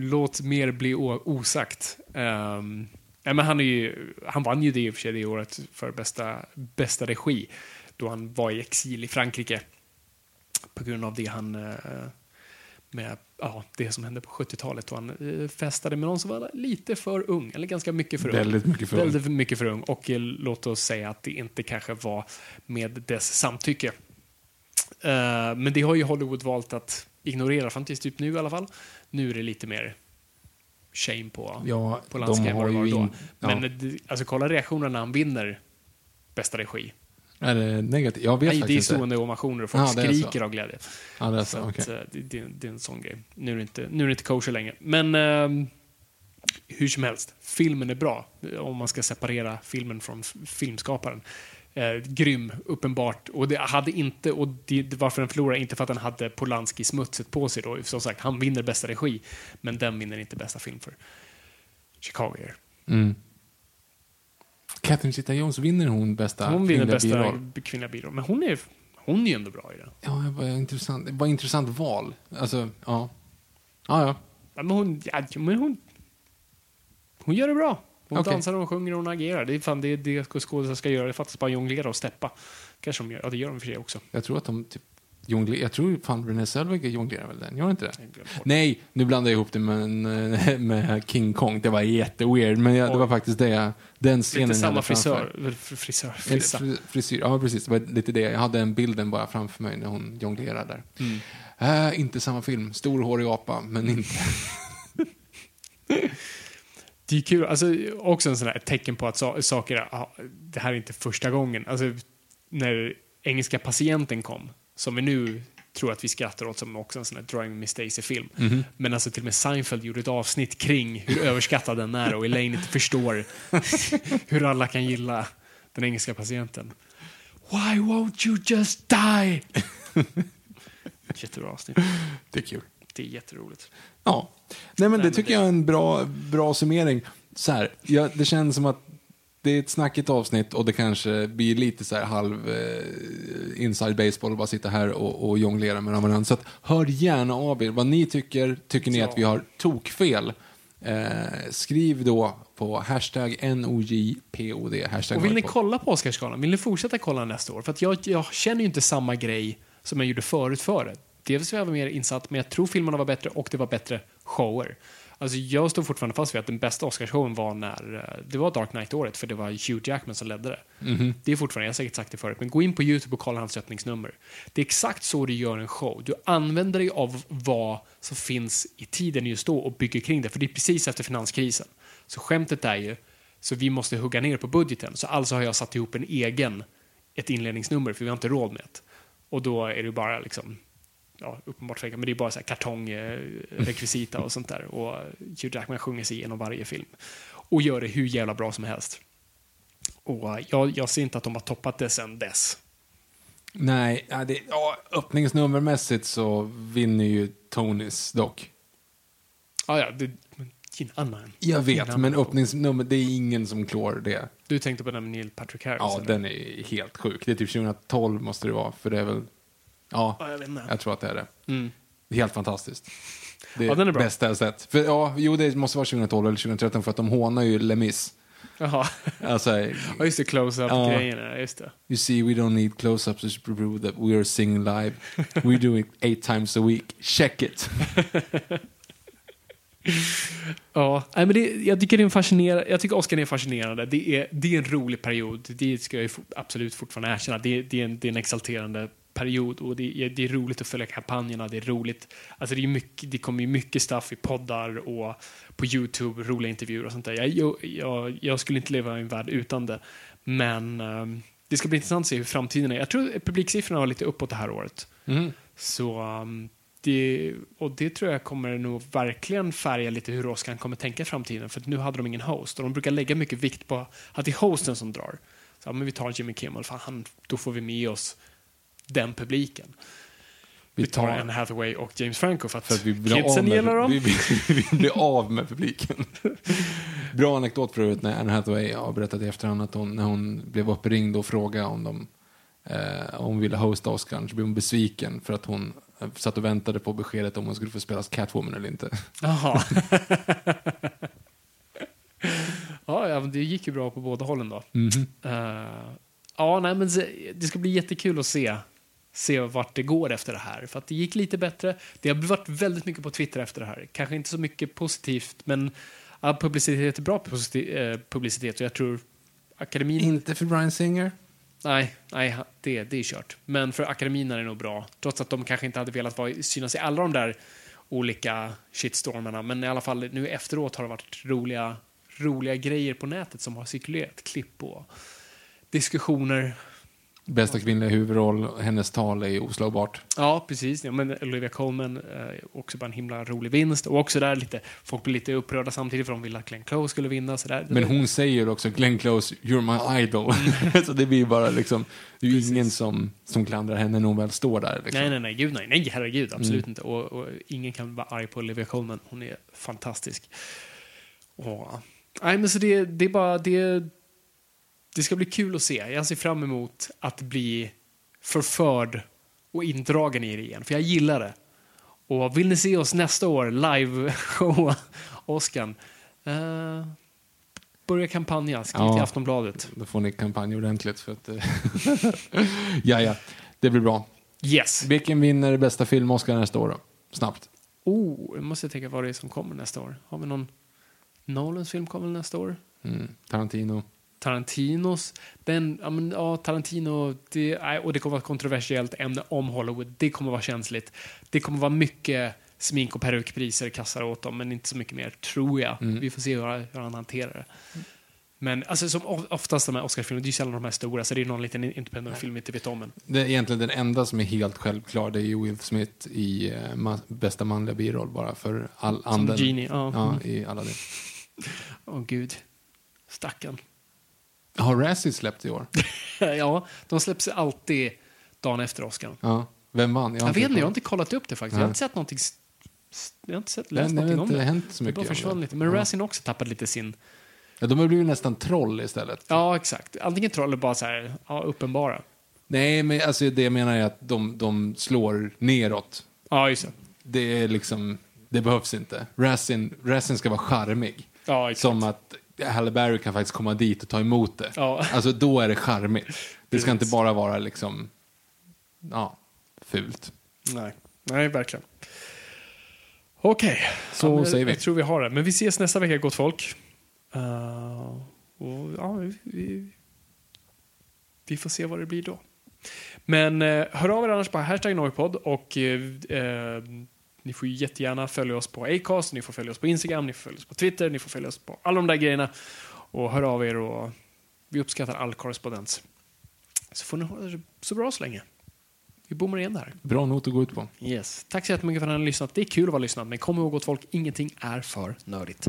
Låt mer bli osagt. Um, ja, men han, är ju, han vann ju det i och för sig det året för bästa, bästa regi då han var i exil i Frankrike på grund av det han eh, med ja, det som hände på 70-talet då han eh, festade med någon som var lite för ung, eller ganska mycket för ung. Väldigt mycket för ung. Väldigt mycket för ung. Och eh, låt oss säga att det inte kanske var med dess samtycke. Men det har ju Hollywood valt att ignorera fram tills typ nu i alla fall. Nu är det lite mer shame på, Ja, på har vad det var då. in- ja. Men eh, det- alltså, kolla reaktionerna när han vinner bästa regi. Är det negativt? Jag vet Nej, det är faktiskt inte. stående ovationer och folk det är så. skriker av glädje. Ja, det är Så så. att, okej. eh, det, det, det är en sån grej. Nu är det inte, nu är det inte kosher längre. Men ehm, hur som helst, filmen är bra. Om man ska separera filmen från filmskaparen. Eh, grym, uppenbart. Och det hade inte, och det, varför den förlorar, inte för att den hade Polanski-smutset på sig då. Som sagt, han vinner bästa regi, men den vinner inte bästa film för Chicago Air. Mm. Catherine Zeta-Jones, vinner hon bästa Hon vinner bästa biroll? kvinnliga biroll, men hon är, hon är ju ändå bra i den. Ja, det var intressant. Det var intressant val. Alltså, ja. Ja, ja. Ja, men hon, ja, men hon, hon gör det bra. Hon Okej. dansar, hon sjunger och hon agerar. Det är fan det, det skådespelare ska göra. Det fattas bara jonglera och steppa. Kanske de gör. Ja, det gör de för sig också. Jag tror att de typ jonglerar. Jag tror fan Renée Zellweger jonglerar väl den? Gör inte det? Nej, nu blandar jag ihop det med, med King Kong. Det var jätteweird, men jag, det var faktiskt det jag, den scenen Lite samma frisör. Fr- Frisör. Eller Frissa. fri- Frisyr, ja precis. Det var lite det. Jag hade den bilden bara framför mig när hon jonglerar där. Mm. Äh, inte samma film. Stor hårig apa, men inte... Det är kul. Alltså, också en sån här, ett tecken på att sa- saker, ja, det här är inte första gången. Alltså, när engelska patienten kom, som vi nu tror att vi skrattar åt som också en sån här Drawing Miss Daisy-film. Mhm. Men alltså till och med Seinfeld gjorde ett avsnitt kring hur överskattad den är och Elaine inte förstår hur alla kan gilla den engelska patienten. Why won't you just die? Jättebra avsnitt. Det är kul. Det är jätteroligt. Ja. Nej, men det tycker jag är en bra, bra summering. Så här, ja, det känns som att det är ett snackigt avsnitt och det kanske blir lite så här halv eh, inside baseball och bara sitta här och, och jonglera med varandra. Så att, hör gärna av er vad ni tycker. Tycker ni att vi har tokfel? Eh, skriv då på hashtag NOJPOD. Hashtag Och vill ni kolla på Oscarsgalan? Vill ni fortsätta kolla nästa år? För att jag, jag känner ju inte samma grej som jag gjorde förut för det. Dels var jag mer insatt, men jag tror filmerna var bättre och det var bättre shower. Alltså jag står fortfarande fast vid att den bästa Oscarsshowen var när eh, det var Dark Knight-året, för det var Hugh Jackman som ledde det. Det är fortfarande, jag har säkert sagt det förut, men gå in på YouTube och kolla hans öppningsnummer. Det är exakt så du gör en show. Du använder dig av vad som finns i tiden just då och bygger kring det, för det är precis efter finanskrisen. Så skämtet är ju, så vi måste hugga ner på budgeten. Så alltså har jag satt ihop en egen, ett inledningsnummer, för vi har inte råd med det. Och då är det bara liksom, ja, uppenbart fejkat, men det är bara så här kartongrekvisita och sånt där. Och Hugh Jackman sjunger sig igenom varje film. Och gör det hur jävla bra som helst. Och eh, jag, jag ser inte att de har toppat det sen dess. Nej, ja, det, ja, öppningsnummermässigt så vinner ju Tonys dock. Ah, ja, det, men ingen annan. Jag vet, Ingen men annan. öppningsnummer, det är ingen som klår det. Du tänkte på den med Neil Patrick Harris? Ja, eller? den är helt sjuk. Det är typ 2012 måste det vara, för det är väl... Ja, Ja, jag vet inte. jag tror att det är det. Mm. Det är helt fantastiskt. Det är, Ja, den är bra. bästa jag sett. För, ja, jo, det måste vara 2012 eller 2013 för att de hånar ju Lemis. Jaha. Alltså, Ja, just det. Close-up-grejerna. Ja. Just det. you see, we don't need close-ups to prove that we are singing live. We do it eight times a week. Check it! Ja, nej, men det, jag tycker det är en fascinerande, jag tycker Oscar är fascinerande. Det är, det är en rolig period, det ska jag absolut fortfarande erkänna. Det, det, är en, det är en exalterande period och det är, det är roligt att följa kampanjerna, det är roligt. Alltså det, är mycket, det kommer ju mycket stuff i poddar och på YouTube, roliga intervjuer och sånt där. Jag, jag, jag, skulle inte leva i en värld utan det. Men ehm, det ska bli intressant att se hur framtiden är. Jag tror publiksiffrorna var lite uppåt det här året. Så um, det, och det tror jag kommer nog verkligen färga lite hur Oscar kommer tänka i framtiden. För att nu hade de ingen host och de brukar lägga mycket vikt på att det är hosten som drar. Så, ja, men vi tar Jimmy Kimmel, för han, då får vi med oss den publiken. Vi, tar Anne Hathaway och James Franco för att, För att vi blir, kidsen med, gillar dem. vi, vi, vi blir av med publiken. Bra anekdot för övrigt när Anne Hathaway har berättat i efterhand att hon, när hon blev uppringd och frågade om de eh, om hon ville hosta Oscar så blev hon besviken för att hon Jag satt och väntade på beskedet om hon skulle få spela Catwoman eller inte. Jaha. ja, det gick ju bra på båda hållen då. Eh, ja, nej, men det ska bli jättekul att se, se vart det går efter det här. För att det gick lite bättre. Det har varit väldigt mycket på Twitter efter det här. Kanske inte så mycket positivt, men ja, publicitet är bra eh, publicitet. Och jag tror akademin... Inte för Brian Singer. Nej, nej det, det är kört. Men för akademin är det nog bra. Trots att de kanske inte hade velat vara, synas i alla de där olika shitstormarna. Men i alla fall nu efteråt har det varit roliga, roliga grejer på nätet som har cirkulerat. Klipp och diskussioner. Bästa kvinnliga huvudroll, hennes tal är oslagbart. Ja, precis. Ja, men Olivia Colman, eh, också bara en himla rolig vinst. Och också där lite, folk blir lite upprörda samtidigt för de ville att Glenn Close skulle vinna. Så där. Men hon säger också Glenn Close, you're my idol. så det blir bara liksom, det är ju ingen som, som klandrar henne när hon väl står där. Liksom. Nej, nej, nej, gud nej, nej, herregud, absolut inte. Och, och ingen kan vara arg på Olivia Colman, hon är fantastisk. Och, nej, men så det, det är bara, det, det ska bli kul att se. Jag ser fram emot att bli förförd och indragen i det igen, för jag gillar det. Och vill ni se oss nästa år live showa Oscar, eh, börja kampanja, skriv Ja. till Aftonbladet. Då får ni kampanj ordentligt för att... eh, ja, ja, det blir bra. Yes! Vilken vinner bästa film Oscar nästa år då? Snabbt. Oh, jag måste tänka vad det är som kommer nästa år. Har vi någon Nolans film kommer nästa år? Mm. Tarantino. Tarantinos. Den, ja, men, ja, Tarantino, det, och det kommer vara ett kontroversiellt ämne om Hollywood. Det kommer vara känsligt. Det kommer vara mycket smink och perukpriser kastar åt dem, men inte så mycket mer, tror jag. Vi får se hur, hur han hanterar det. Men alltså, som of- oftast de här Oscarsfilmerna, det är ju sällan de här stora, så det är någon liten independent film vi inte vet om än. Det är egentligen den enda som är helt självklar, det är ju Will Smith i ma- bästa manliga biroll bara för all Som anden. Genie, ja. Ja, i alla det. Åh gud. Stackarn. Har Razzie släppt i år? ja, de släpps alltid dagen efter Oscar. Ja. Vem vann? Jag, har vet inte, jag har inte kollat upp det faktiskt. Jag Nej. har inte sett någonting, jag har inte sett, Nej, läst det har någonting om inte det. hänt så Det mycket. bara om försvann det. lite. Men Ja. Razzie har också tappat lite sin... Ja, de har blivit nästan troll istället. Ja, exakt. Antingen troll eller bara så här, ja, uppenbara. Nej, men alltså det jag menar är att de, de slår neråt. Ja, just det. Det är liksom, det behövs inte. Razzie ska vara charmig. Ja, exakt. Som att Halle Berry kan faktiskt komma dit och ta emot det. Ja. Alltså då är det charmigt. Det ska inte bara vara liksom, ja, fult. Nej, nej verkligen. Okej. Så ja, men säger vi. Jag tror vi har det. Men vi ses nästa vecka, gott folk. Uh, och, ja, vi, vi, vi får se vad det blir då. Men eh, hör av er annars på hashtag Noipod och eh, eh, ni får ju jättegärna följa oss på Acast, ni får följa oss på Instagram, ni får följa oss på Twitter, ni får följa oss på alla de där grejerna. Och hör av er och vi uppskattar all korrespondens. Så får ni ha det så bra så länge. Vi bommar igen där. Bra not att gå ut på. Yes. Tack så jättemycket för att ni har lyssnat. Det är kul att vara lyssnat, men kom ihåg att folk, ingenting är för nördigt.